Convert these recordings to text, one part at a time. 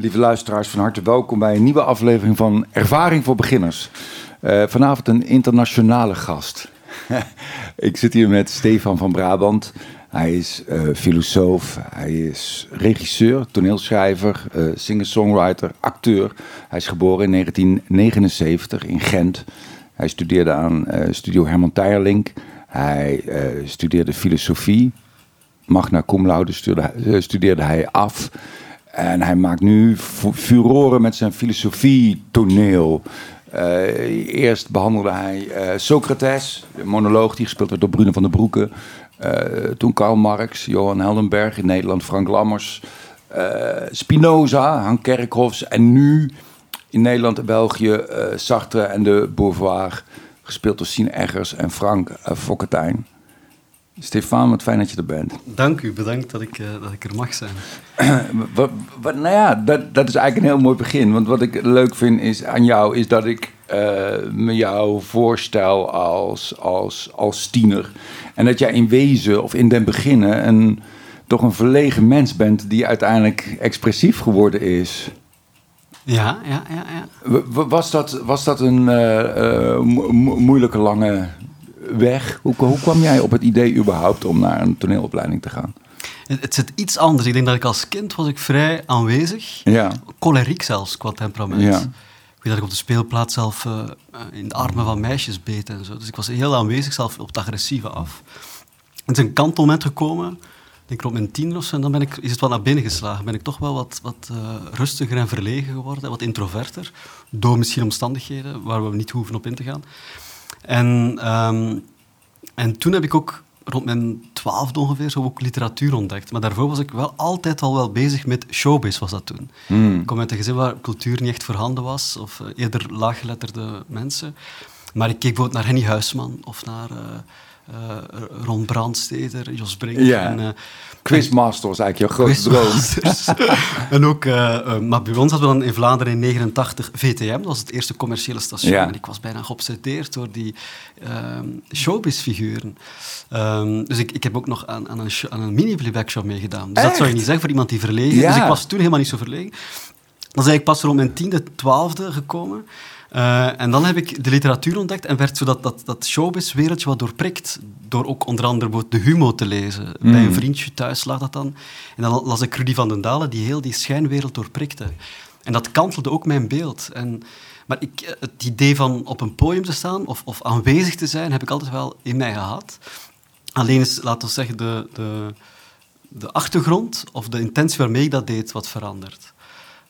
Lieve luisteraars, van harte welkom bij een nieuwe aflevering van Ervaring voor Beginners. Uh, vanavond een internationale gast. ik zit hier met Stefan van Brabant. Hij is uh, filosoof, hij is regisseur, toneelschrijver, uh, singer-songwriter, acteur. Hij is geboren in 1979 in Gent. Hij studeerde aan Studio Herman Teirlink. Hij studeerde filosofie. Magna cum laude studeerde hij af. En hij maakt nu furoren met zijn filosofie-toneel. Uh, eerst behandelde hij uh, Socrates, de monoloog die gespeeld werd door Bruno van der Broeke. Uh, toen Karl Marx, Johan Heldenberg in Nederland, Frank Lammers, Spinoza, Han Kerkhofs. En nu in Nederland en België Sartre en de Beauvoir, gespeeld door Sien Eggers en Frank Fokketijn. Stefan, wat fijn dat je er bent. Dank u, bedankt dat ik, uh, dat ik er mag zijn. wat, wat, nou ja, dat, dat is eigenlijk een heel mooi begin. Want wat ik leuk vind is, aan jou, is dat ik uh, me jou voorstel als, als, als tiener. En dat jij in wezen, of in den beginnen, een, toch een verlegen mens bent die uiteindelijk expressief geworden is. Ja, ja, ja. ja. Was, dat, was dat een uh, moeilijke, lange weg? Hoe, hoe kwam jij op het idee überhaupt om naar een toneelopleiding te gaan? Het, zit iets anders. Ik denk dat ik als kind was ik vrij aanwezig. Ja. Choleriek zelfs, qua temperament. Ja. Ik weet dat ik op de speelplaats zelf uh, in de armen van meisjes beet en zo. Dus ik was heel aanwezig, zelf op het agressieve af. Het is een kantelmoment gekomen, ik rond mijn tien of zo, en dan ben ik, is het wat naar binnen geslagen. Ben ik toch wel wat, wat uh, rustiger en verlegen geworden, wat introverter. Door misschien omstandigheden waar we niet hoeven op in te gaan. En, um, en toen heb ik ook rond mijn twaalfde ongeveer zo ook literatuur ontdekt. Maar daarvoor was ik wel altijd al wel bezig met showbiz, was dat toen. Hmm. Ik kom uit een gezin waar cultuur niet echt voorhanden was, of uh, eerder laaggeletterde mensen. Maar ik keek bijvoorbeeld naar Henny Huisman of naar... Uh, uh, Ron Brandsteder, Jos Brink. Ja. En, uh, Quizmaster was eigenlijk jouw grote droom. en ook, uh, maar bij ons hadden we dan in Vlaanderen in 89 VTM, dat was het eerste commerciële station. En ik was bijna geobsedeerd door die ehm, showbiz-figuren. Um, dus ik, ik heb ook nog aan, aan een, aan een mini-playback show meegedaan. Dus dat zou je niet zeggen voor iemand die verlegen is. Dus ik was toen helemaal niet zo verlegen. Dat is eigenlijk pas rond mijn tiende, twaalfde gekomen. Uh, en dan heb ik de literatuur ontdekt en werd zo dat, dat, dat showbiz-wereldje wat doorprikt. Door ook onder andere de Humo te lezen. Mm. Bij een vriendje thuis lag dat dan. En dan las ik Rudy van den Dalen, die heel die schijnwereld doorprikte. En dat kantelde ook mijn beeld. En, maar ik, eh, het idee van op een podium te staan of, of aanwezig te zijn, heb ik altijd wel in mij gehad. Alleen is, laten we zeggen, de, de, de achtergrond of de intentie waarmee ik dat deed, wat veranderd.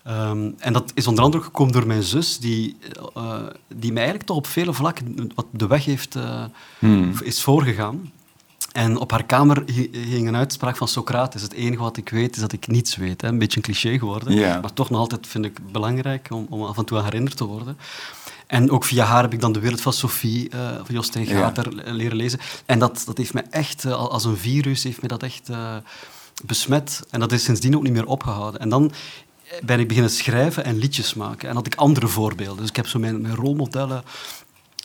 Um, en dat is onder andere gekomen door mijn zus, die, uh, die mij eigenlijk toch op vele vlakken wat de weg heeft, uh, hmm. is voorgegaan. En op haar kamer ging een uitspraak van Socrates. Het enige wat ik weet is dat ik niets weet. Hè. Een beetje een cliché geworden, yeah. maar toch nog altijd vind ik belangrijk om, om af en toe aan herinnerd te worden. En ook via haar heb ik dan de wereld van Sophie, uh, van Jostijn Gater, ja. leren lezen. En dat, dat heeft mij echt, als een virus, heeft mij dat echt besmet. En dat is sindsdien ook niet meer opgehouden. En dan ben ik beginnen schrijven en liedjes maken. En had ik andere voorbeelden. Dus ik heb zo mijn, mijn rolmodellen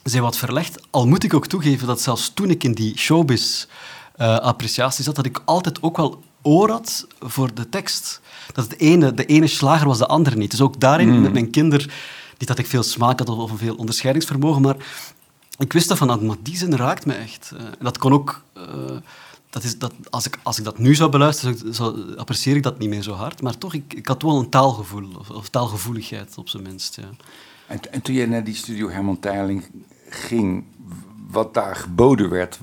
zijn wat verlegd. Al moet ik ook toegeven dat zelfs toen ik in die showbiz-appreciatie uh, zat, dat ik altijd ook wel oor had voor de tekst. Dat het ene, de ene slager was de andere niet. Dus ook daarin, mm. met mijn kinderen, niet dat ik veel smaak had of veel onderscheidingsvermogen, maar ik wist dat van, ah, maar die zin raakt me echt. Uh, en dat kon ook... Uh, dat is, dat, als, ik, als ik dat nu zou beluisteren, zou, apprecieer ik dat niet meer zo hard. Maar toch, ik, ik had wel een taalgevoel, of, of taalgevoeligheid op zijn minst. Ja. En, en, toen je naar die studio Herman Teiling ging, wat daar geboden werd,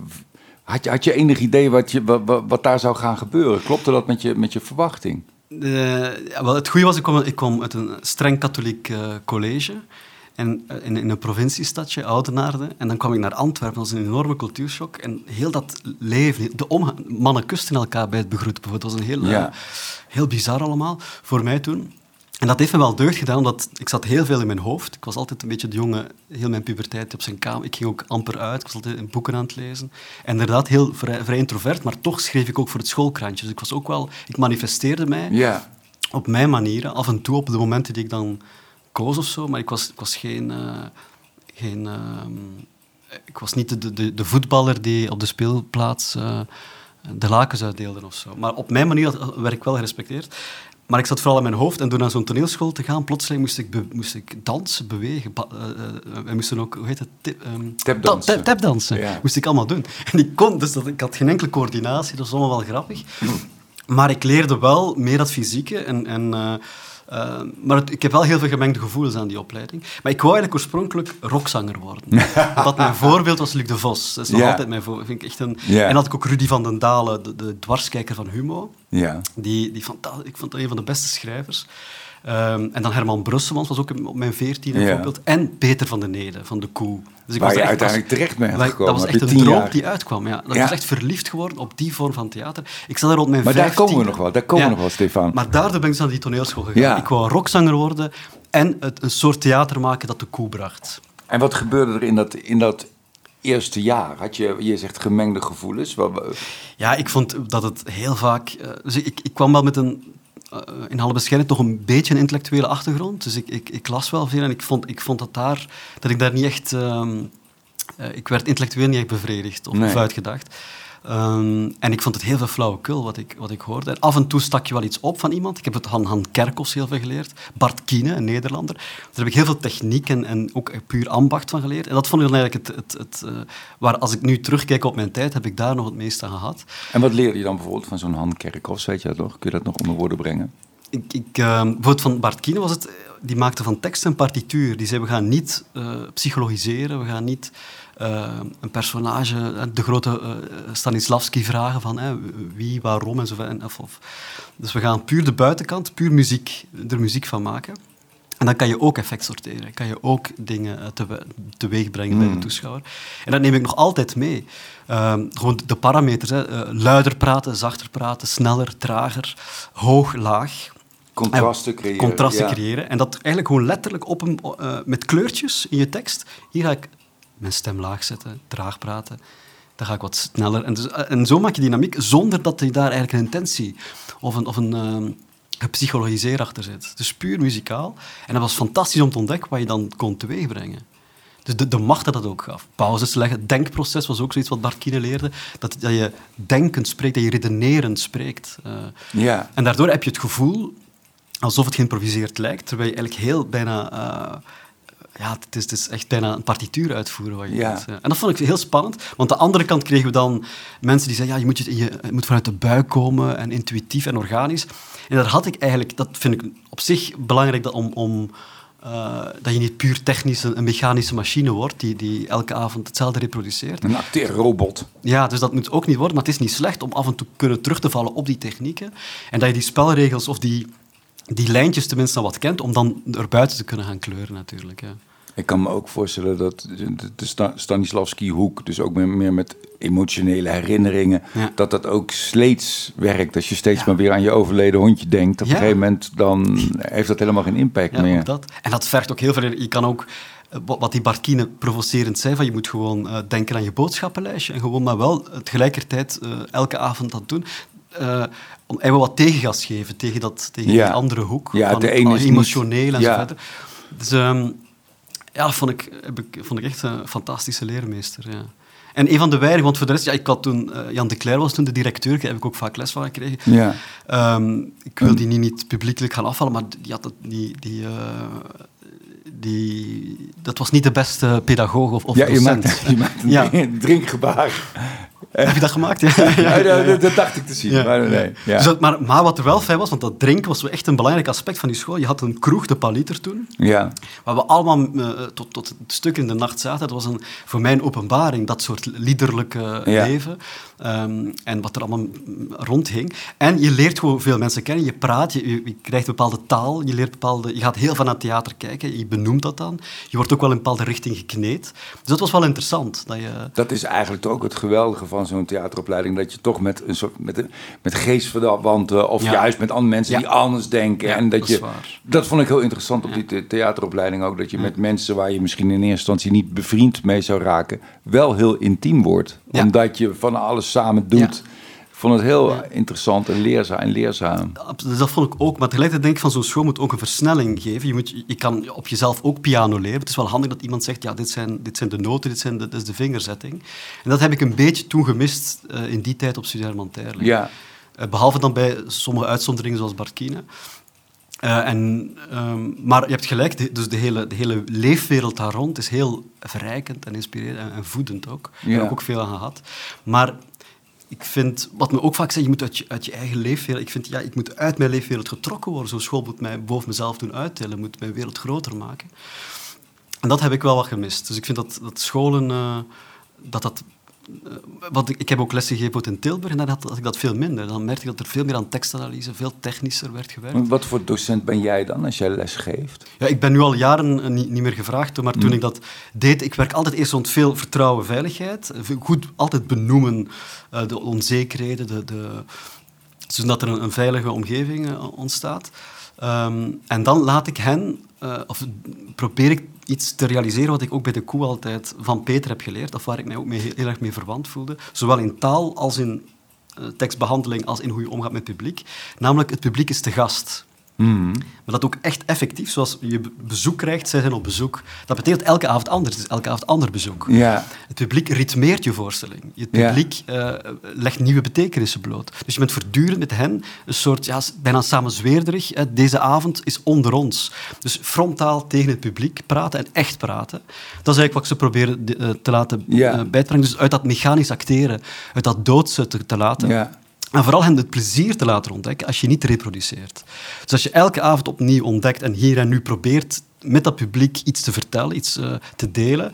had je, had je enig idee wat, je, wat, wat daar zou gaan gebeuren? Klopte dat met je, met je verwachting? Uh, wel, het goede was, ik kwam, ik kwam uit een streng katholiek uh, college. En eh, in, in, een provinciestadje, Oudenaarde. En dan kwam ik naar Antwerpen. Dat was een enorme cultuurshock. En heel dat leven... De mannen kusten elkaar bij het begroeten. Het was een heel, ja. uh, heel bizar allemaal voor mij toen. En dat heeft me wel deugd gedaan, omdat ik zat heel veel in mijn hoofd. Ik was altijd een beetje de jongen, heel mijn puberteit op zijn kamer. Ik ging ook amper uit, ik was altijd in boeken aan het lezen. En inderdaad heel vrij, vrij introvert, maar toch schreef ik ook voor het schoolkrantje. Dus ik was ook wel... Ik manifesteerde mij ja. op mijn manieren. Af en toe op de momenten die ik dan koos of zo, maar ik was, ik was geen... Uh, geen uh, ik was niet de, de, de, voetballer die op de speelplaats uh, de lakens uitdeelde of zo. Maar op mijn manier werd ik wel gerespecteerd. maar ik zat vooral in mijn hoofd en door naar zo'n toneelschool te gaan, plotseling moest ik, moest ik dansen, bewegen. Uh, we moesten ook, hoe heet het? Um, tapdansen. tapdansen. Ja. Moest ik allemaal doen. En ik kon, dus dat, ik had geen enkele coördinatie, dat was allemaal wel grappig. Maar ik leerde wel meer dat fysieke en... en uh, uh, maar ik heb wel heel veel gemengde gevoelens aan die opleiding. Maar ik wou eigenlijk oorspronkelijk rockzanger worden. dat mijn voorbeeld was Luc de Vos. Dat is nog yeah. altijd mijn voorbeeld. Vind ik echt een... Yeah. En had ik ook Rudy van den Dalen, de, de dwarskijker van Humo. Die, die ik vond dat een van de beste schrijvers. Um, en dan Herman Brusselmans was ook op mijn veertiende ja. voorbeeld. En Peter van den Nede, van De Koe. Dus ik Waar was je uiteindelijk was, terecht bent gekomen. Dat was echt een droom jaar. die uitkwam. Ja. Dat ja. was echt verliefd geworden op die vorm van theater. Ik zat daar rond mijn Maar daar komen we nog wel, daar komen we nog wel, Stefan. Maar daardoor ben ik naar die toneelschool gegaan. Ik wou rockzanger worden en het, een soort theater maken dat De Koe bracht. En wat gebeurde er in dat, in dat eerste jaar? Had je, je zegt gemengde gevoelens? Ja, ik vond dat het heel vaak... Uh, dus ik, ik kwam wel met een in alle bescheidenheid toch een beetje een intellectuele achtergrond. Dus ik, ik, ik, las wel veel en ik vond, ik vond dat, daar, dat ik daar niet echt... Uh, ik werd intellectueel niet echt bevredigd of, of uitgedacht. Um, en ik vond het heel veel flauwekul wat ik, wat ik hoorde. En af en toe stak je wel iets op van iemand. Ik heb het Han, Han Kerkos heel veel geleerd. Bart Kiene, een Nederlander. Daar heb ik heel veel techniek en, en ook puur ambacht van geleerd. En dat vond ik dan eigenlijk het... het, het uh, waar als ik nu terugkijk op mijn tijd, heb ik daar nog het meest aan gehad. En wat leerde je dan bijvoorbeeld van zo'n Han Kerkos? Weet je dat nog? Kun je dat nog onder woorden brengen? Ik, ik, uh, bijvoorbeeld van Bart Kiene was het... Die maakte van tekst een partituur. Die zei, we gaan niet uh, psychologiseren, we gaan niet uh, een personage, de grote uh, Stanislavski vragen van wie, waarom en of, of. Dus we gaan puur de buitenkant, puur muziek, er muziek van maken. En dan kan je ook effect sorteren, kan je ook dingen te, teweeg brengen bij de hmm. toeschouwer. En dat neem ik nog altijd mee. Ehm, gewoon de parameters, hè. luider praten, zachter praten, sneller, trager, hoog, laag. Contrasten creëren. Contrasten creëren. En dat eigenlijk gewoon letterlijk op een, met kleurtjes in je tekst. Hier ga ik mijn stem laag zetten, traag praten. Dan ga ik wat sneller. En, dus, eh, en zo maak je dynamiek zonder dat je daar eigenlijk een intentie of een, of een, uh, achter zit. Dus puur muzikaal. En dat was fantastisch om te ontdekken wat je dan kon teweegbrengen. Dus de, de macht dat dat ook gaf. Pauzes leggen. Denkproces was ook zoiets wat Bart Kine leerde. Dat, dat je denkend spreekt, dat je redenerend spreekt. Uh, ja. En daardoor heb je het gevoel alsof het geïmproviseerd lijkt, terwijl je eigenlijk heel bijna... Uh, ja, het is, het is echt bijna een partituur uitvoeren wat je ja. doet. En dat vond ik heel spannend, want aan de andere kant kregen we dan mensen die zeiden, ja, je moet, je, je moet vanuit de buik komen en intuïtief en organisch. En daar had ik eigenlijk, dat vind ik op zich belangrijk dat, om, om uh, dat je niet puur technisch een, mechanische machine wordt die, die elke avond hetzelfde reproduceert. Een acteerrobot. Ja, dus dat moet ook niet worden, maar het is niet slecht om af en toe kunnen terug te vallen op die technieken en dat je die spelregels of die die lijntjes tenminste wat kent, om dan er buiten te kunnen gaan kleuren natuurlijk. Ja. Ik kan me ook voorstellen dat de Stanislavski-hoek, dus ook meer met emotionele herinneringen, dat dat ook steeds werkt. Als je steeds maar weer aan je overleden hondje denkt, op een gegeven moment dan heeft dat helemaal geen impact meer. Dat. En dat vergt ook heel veel. Je kan ook eh, wat die Barkine provocerend zei, van je moet gewoon uh, denken aan je boodschappenlijstje en gewoon maar wel tegelijkertijd uh, elke avond dat doen uh, om even wat tegengas geven tegen, dat, tegen die andere hoek. Ja, van, de ene is emotioneel en zo verder. Dus um, ja, dat vond ik, heb ik, vond ik echt een fantastische leermeester. Ja. En een van de weinigen, want voor de rest, ja, ik had toen, uh, Jan de Cler was toen de directeur, daar heb ik ook vaak les van gekregen. Ja. Um, ik wil die niet, niet publiekelijk gaan afvallen, maar die, had die, die, uh, die, dat was niet de beste pedagoog of, of ja, docent. Je maakt, je maakt een ja. drinkgebaar. Heb je dat gemaakt? Ja, ja, dat, dacht ik te zien. Maar, nee, dus maar, maar, wat er wel fijn was, want dat drinken was echt een belangrijk aspect van die school. Je had een kroeg, de Paliter toen, ja. waar we allemaal uh, tot, tot het stuk in de nacht zaten. Dat was een, voor mij een openbaring, dat soort liederlijke leven. Um, en wat er allemaal rondhing. En je leert gewoon veel mensen kennen. Je praat, je, je, krijgt een bepaalde taal, je, leert bepaalde, je gaat heel van naar theater kijken, je benoemt dat dan. Je wordt ook wel in een bepaalde richting gekneed. Dus dat was wel interessant. Dat, je... dat is eigenlijk ook het geweldige van zo'n theateropleiding, dat je toch met een soort met, met geestverwanten of juist met andere mensen die anders denken. en dat, dat je, dat vond ik heel interessant op die theateropleiding ook, dat je met mensen waar je misschien in eerste instantie niet bevriend mee zou raken, wel heel intiem wordt. Omdat je van alles samen doet. Ik vond het heel interessant en leerzaam, en leerzaam. Dus dat vond ik ook. Maar tegelijkertijd denk ik van zo'n school moet ook een versnelling geven. Je, moet, je kan op jezelf ook piano leren. Het is wel handig dat iemand zegt, ja, dit zijn, dit zijn de noten, dit, zijn de, dit is de vingerzetting. En dat heb ik een beetje toen gemist uh, in die tijd op Studio Herman Ja. Uh, behalve dan bij sommige uitzonderingen zoals Barkine. Uh, en, um, maar je hebt gelijk, de, dus de hele, de hele leefwereld daar rond is heel verrijkend en inspirerend en, en voedend ook. Ja. Daar heb ik ook veel aan gehad. Maar ik vind, wat me ook vaak zegt, je moet uit je, uit je eigen leefwereld... Ik vind, ja, ik moet uit mijn leefwereld getrokken worden. Zo'n school moet mij boven mezelf doen uittillen, moet mijn wereld groter maken. En dat heb ik wel wat gemist. Dus ik vind dat, dat scholen... Uh, dat dat eh, wat ik, ik, heb ook lessen gegeven in Tilburg en dan had, had, ik dat veel minder. Dan merkte ik dat er veel meer aan tekstanalyse, veel technischer werd gewerkt. Wat voor docent ben jij dan als jij les geeft? Ja, ik ben nu al jaren eh, niet, niet meer gevraagd, maar toen mm. ik dat deed, ik werk altijd eerst rond veel vertrouwen, veiligheid. Goed altijd benoemen uh, de onzekerheden, de, de, zodat er een, een veilige omgeving uh, ontstaat. Um, en dan laat ik hen, uh, of probeer ik iets te realiseren wat ik ook bij de koe altijd van Peter heb geleerd, of waar ik mij ook mee, heel erg mee verwant voelde, zowel in taal als in uh, tekstbehandeling als in hoe je omgaat met het publiek. Namelijk, het publiek is de gast. Mm. Maar dat ook echt effectief, zoals je bezoek krijgt, zij zijn op bezoek. Dat betekent elke avond anders, het is elke avond ander bezoek. Ja. Het publiek ritmeert je voorstelling. Het publiek ja. uh, legt nieuwe betekenissen bloot. Dus je bent voortdurend met hen een soort, ja, bijna samenzweerderig. Hè. Deze avond is onder ons. Dus frontaal tegen het publiek praten en echt praten. Dat is eigenlijk wat ze proberen de, uh, te laten ja. uh, bijbrengen. Dus uit dat mechanisch acteren, uit dat doodse te, te laten. Ja en vooral hen het plezier te laten ontdekken als je niet reproduceert. Dus als je elke avond opnieuw ontdekt en hier en nu probeert met dat publiek iets te vertellen, iets uh, te delen,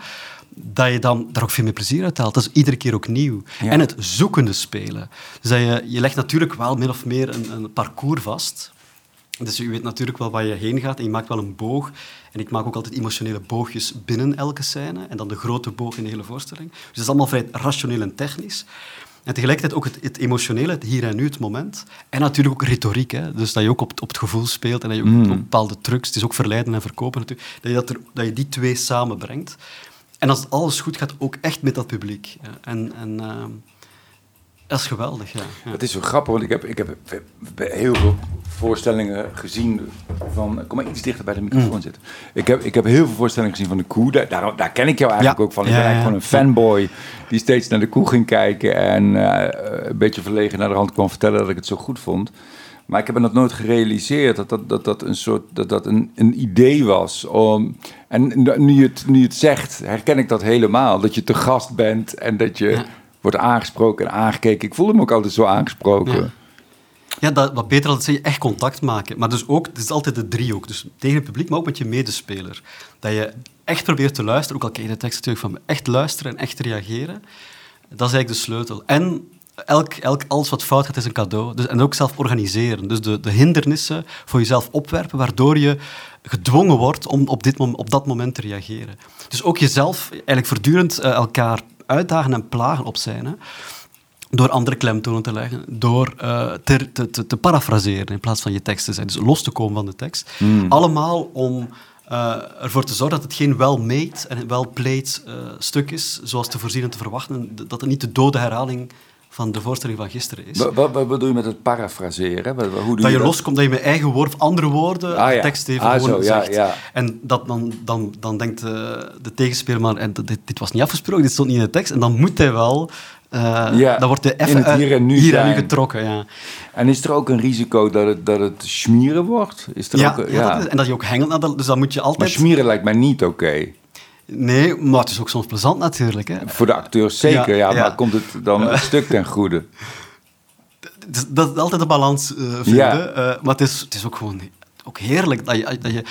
dat je dan daar ook veel meer plezier uit haalt. Dat is iedere keer ook nieuw. Ja. En het zoekende spelen. Dus dat je, je legt natuurlijk wel min of meer een, een parcours vast. Dus je weet natuurlijk wel waar je heen gaat en je maakt wel een boog. En ik maak ook altijd emotionele boogjes binnen elke scène en dan de grote boog in de hele voorstelling. Dus het is allemaal vrij rationeel en technisch. En tegelijkertijd ook het, het, emotionele, het hier en nu, het moment. En natuurlijk ook retoriek. Hè? Dus dat je ook op, op het gevoel speelt en dat je ook mm. op bepaalde trucs, het is ook verleiden en verkopen natuurlijk, dat je, dat, er, dat je die twee samenbrengt. En als alles goed gaat, ook echt met dat publiek. En, en uh, dat is geweldig, ja. ja. Het is zo grappig, want ik heb, ik heb heel veel voorstellingen gezien van... Kom maar iets dichter bij de microfoon mm. zitten. Ik heb, ik heb heel veel voorstellingen gezien van de koe. Daar, daar, daar ken ik jou eigenlijk ja. ook van. Ik ben eigenlijk gewoon een fanboy die steeds naar de koe ging kijken... en uh, een beetje verlegen naar de hand kwam vertellen dat ik het zo goed vond. Maar ik heb me dat nooit gerealiseerd, dat dat, dat, dat een soort dat dat een, een idee was. Om, en nu je, het, nu je het zegt, herken ik dat helemaal. Dat je te gast bent en dat je wordt aangesproken en aangekeken. Ik voel hem ook altijd zo aangesproken. Ja. Ja, dat, wat Peter altijd zei, echt contact maken. Maar dus ook, het is altijd de driehoek. Dus tegen het publiek, maar ook met je medespeler. Dat je echt probeert te luisteren, ook al ken je de tekst natuurlijk van echt luisteren en echt reageren. Dat is eigenlijk de sleutel. En elk, elk, alles wat fout gaat, is een cadeau. Dus, en ook zelf organiseren. Dus de, de hindernissen voor jezelf opwerpen, waardoor je gedwongen wordt om op, dit, op dat moment te reageren. Dus ook jezelf eigenlijk voortdurend uh, elkaar uitdagen en plagen op zijn. Hè. Door andere klemtonen te leggen, door uh, te, te, te, parafraseren in plaats van je tekst te zijn. Dus los te komen van de tekst. Mm. Allemaal om uh, ervoor te zorgen dat het geen well-made en well-played uh, stuk is, zoals te voorzien en te verwachten. Dat het niet de dode herhaling van de voorstelling van gisteren is. Wat, wat, wat bedoel je met het parafraseren? Hoe doe dat je, je loskomt, dat je met eigen woord andere woorden ah, ja. tekst even ah, gewoon zo, zegt. Ja, ja. En dat dan, dan, dan denkt de, de tegenspeler, maar en dit, dit, was niet afgesproken, dit stond niet in de tekst. En dan moet hij wel... Uh, ja, dan wordt hij even hier en nu, hier en nu getrokken. Ja. En is er ook een risico dat het, dat het schmieren wordt? Is er ja, ook, ja. En dat je ook hengelt. naar de- Dus dan moet je altijd... Maar schmieren lijkt mij niet oké. Nee, maar het is ook soms plezant natuurlijk. Hè. Voor de acteurs zeker, ja, maar komt het dan een stuk ten goede? Dat is altijd een balans eh, vinden. Eh, maar het is, het is ook gewoon ook heerlijk dat je, dat je...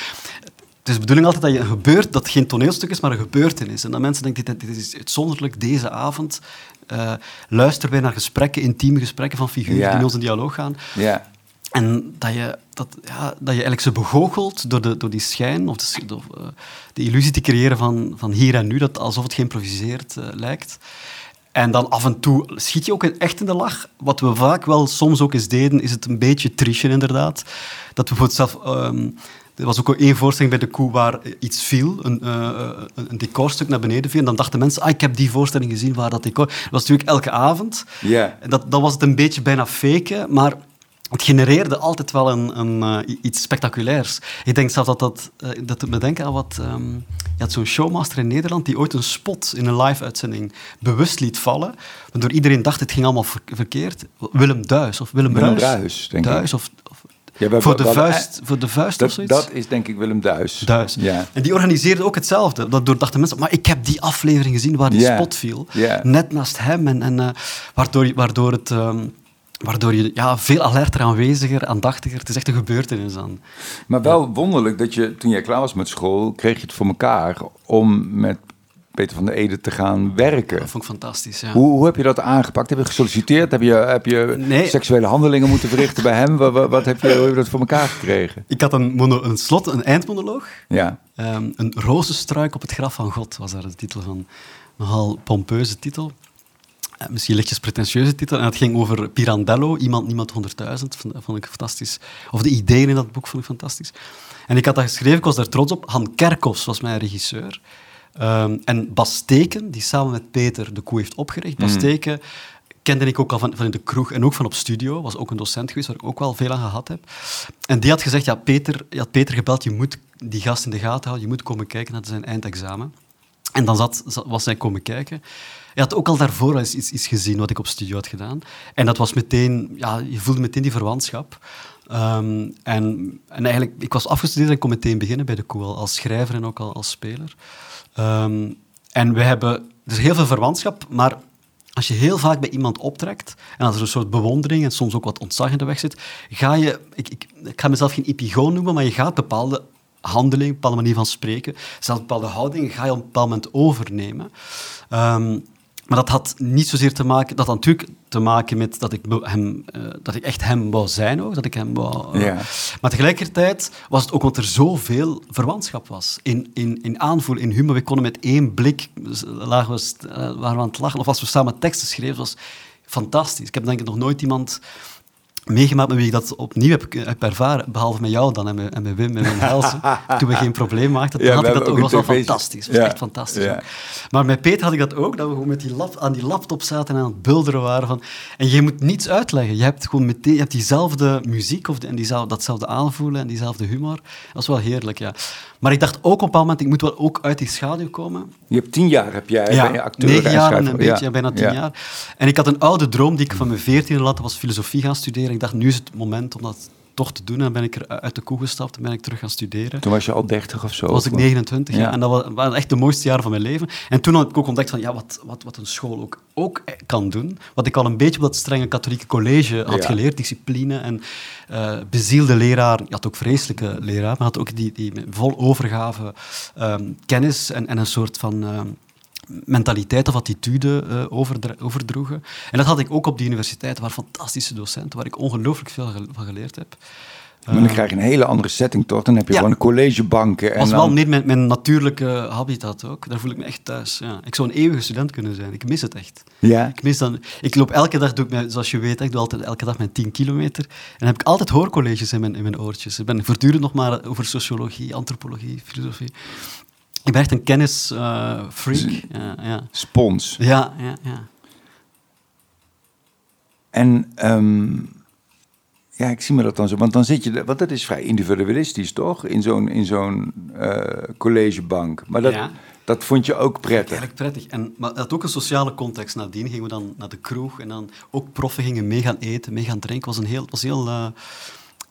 Het is de bedoeling altijd dat je een gebeurt, dat het geen toneelstuk is, maar een gebeurtenis. En dat mensen denken, dit, dit is uitzonderlijk, deze avond. eh luisteren wij naar gesprekken, intieme gesprekken van figuren die in onze dialoog gaan. Ja, En dat je, dat, ja, dat je eigenlijk ze begoochelt door, de, door die schijn, of de, door, eh, de illusie te creëren van, van hier en nu, dat alsof het geïmproviseerd eh, lijkt. En dan af en toe schiet je ook echt in de lach. Wat we vaak wel soms ook eens deden, is het een beetje trichen inderdaad. Dat we bijvoorbeeld zelf... ehm, er was ook één voorstelling bij de koe waar iets viel, een, eh, een decorstuk naar beneden viel. En dan dachten mensen, ah, ik heb die voorstelling gezien waar dat decor... Dat was natuurlijk elke avond. ja. Dat, dat was het een beetje bijna faken, maar het genereerde altijd wel een, een, eh, iets spectaculairs. Ik denk zelfs dat dat... eh, dat doet me denken aan wat... ehm, je had zo'n showmaster in Nederland die ooit een spot in een live-uitzending bewust liet vallen, waardoor iedereen dacht het ging allemaal ver- verkeerd. Willem Duis of Willem, Willem Bruis. Bruis, denk ik. Duis of, of Ja, voor, de vuist, voor de vuist dat, of zoiets? Dat is denk ik Willem Duis. Duis. Ja. En die organiseerde ook hetzelfde. Daardoor dachten mensen, maar ik heb die aflevering gezien waar die spot viel. Net naast hem. En, en, eh, waardoor, waardoor, het, ehm, waardoor je ja, veel alerter, aanweziger, aandachtiger... Het is echt een gebeurtenis dan. Maar wel wonderlijk dat je, toen jij klaar was met school, kreeg je het voor elkaar om met Peter van der Ede te gaan werken. Dat vond ik fantastisch, ja. Hoe, hoe heb je dat aangepakt? Heb je gesolliciteerd? Heb je, heb je Nee. seksuele handelingen moeten verrichten bij hem? Wat, wat, wat heb je, hoe heb je dat voor elkaar gekregen? Ik had een, mono, een slot, een eindmonoloog. Ja, Ehm, een rozenstruik op het graf van God was daar de titel van. Nogal pompeuze titel. Eh, misschien lichtjes pretentieuze titel. En het ging over Pirandello, Iemand, Niemand 100.000. Vond, ik fantastisch. Of de ideeën in dat boek vond ik fantastisch. En ik had dat geschreven, ik was daar trots op. Han Kerkhoffs was mijn regisseur. Ehm, en Bas Steken, die samen met Peter de koe heeft opgericht. Bas Steken kende ik ook al van, van in de kroeg en ook van op studio. Was ook een docent geweest, waar ik ook wel veel aan gehad heb. En die had gezegd, ja, Peter, je had Peter gebeld, je moet die gast in de gaten houden, je moet komen kijken naar zijn eindexamen. En dan zat- was hij komen kijken. Hij had ook al daarvoor eens iets, gezien wat ik op studio had gedaan. En dat was meteen, ja, je voelde meteen die verwantschap. Ehm, en, en eigenlijk, ik was afgestudeerd en kon meteen beginnen bij de Koe, al als schrijver en ook al als speler. Ehm, en we hebben, er is heel veel verwantschap, maar als je heel vaak bij iemand optrekt en als er een soort bewondering en soms ook wat ontzag in de weg zit, ga je, ik, ik, ga mezelf geen epigoon noemen, maar je gaat bepaalde handelingen, bepaalde manier van spreken, zelfs bepaalde houdingen, ga je op een bepaald moment overnemen. Ehm, maar dat had niet zozeer te maken, dat had natuurlijk te maken met dat ik, hem, eh, dat ik echt hem wou zijn ook, dat ik hem wou... eh, Ja. Maar tegelijkertijd was het ook omdat er zoveel verwantschap was. In, in, in aanvoel, in humor. We konden met één blik, lagen we, eh, waren we aan het lachen. Of als we samen teksten schreven, was fantastisch. Ik heb denk ik nog nooit iemand meegemaakt met wie ik dat opnieuw heb, heb ervaren. Behalve met jou dan en met, en met Wim en met Helsen. toen we geen probleem maakten, toen Ja, had ik dat ook. Dat was wel fantastisch. Dat was Ja. echt fantastisch. Ja. Maar met Peter had ik dat ook, dat we gewoon met die lap, aan die laptop zaten en aan het bulderen waren. Van, en je moet niets uitleggen. Je hebt gewoon meteen je hebt diezelfde muziek of de, en diezelfde, datzelfde aanvoelen en diezelfde humor. Dat is wel heerlijk, ja. Maar ik dacht ook op een bepaald moment, ik moet wel ook uit die schaduw komen. je hebt tien jaar heb jij, ben je Ja, acteur negen en jaar en een beetje, Ja. bijna tien Ja. jaar. En ik had een oude droom die ik van mijn veertiende had, was filosofie gaan studeren. Ik dacht, nu is het moment om dat toch te doen. En dan ben ik er uit de koe gestapt en ben ik terug gaan studeren. Toen was je al dertig of zo? Toen was ik of- 29 Ja. jaar en dat wa- waren echt de mooiste jaren van mijn leven. En toen had ik ook ontdekt van, ja, wat, wat, wat een school ook, ook kan doen. Wat ik al een beetje op dat strenge katholieke college had Ja. geleerd, discipline en eh, bezielde leraar. Je had ook vreselijke leraar, maar had ook die, die vol overgave ehm, kennis en, en een soort van... ehm, mentaliteit of attitude eh, overdra- overdroegen. En dat had ik ook op die universiteit, waar fantastische docenten, waar ik ongelooflijk veel ge- van geleerd heb. Maar dan krijg je een hele andere setting, toch? Dan heb je Ja. gewoon collegebanken. En was dan... wel meer mijn, mijn natuurlijke habitat ook. Daar voel ik me echt thuis. Ja. Ik zou een eeuwige student kunnen zijn. Ik mis het echt. Ja? Ik, mis dan, ik loop elke dag, doe ik mijn, zoals je weet, ik doe altijd elke dag mijn 10 kilometer. En dan heb ik altijd hoorcolleges in mijn, in mijn oortjes. Ik ben voortdurend nog maar over sociologie, antropologie, filosofie. Ik ben echt een kennisfreak. ja, ja. Spons. ja, ja, ja. En ehm, ja, ik zie me dat dan zo. Want dan zit je, want dat is vrij individualistisch, toch? In zo'n in zo'n eh, collegebank. Maar dat, Ja. dat vond je ook prettig. Eigenlijk prettig. En, maar het had ook een sociale context. Nadien gingen we dan naar de kroeg en dan ook proffen gingen mee gaan eten, mee gaan drinken. Was een heel... Was heel eh,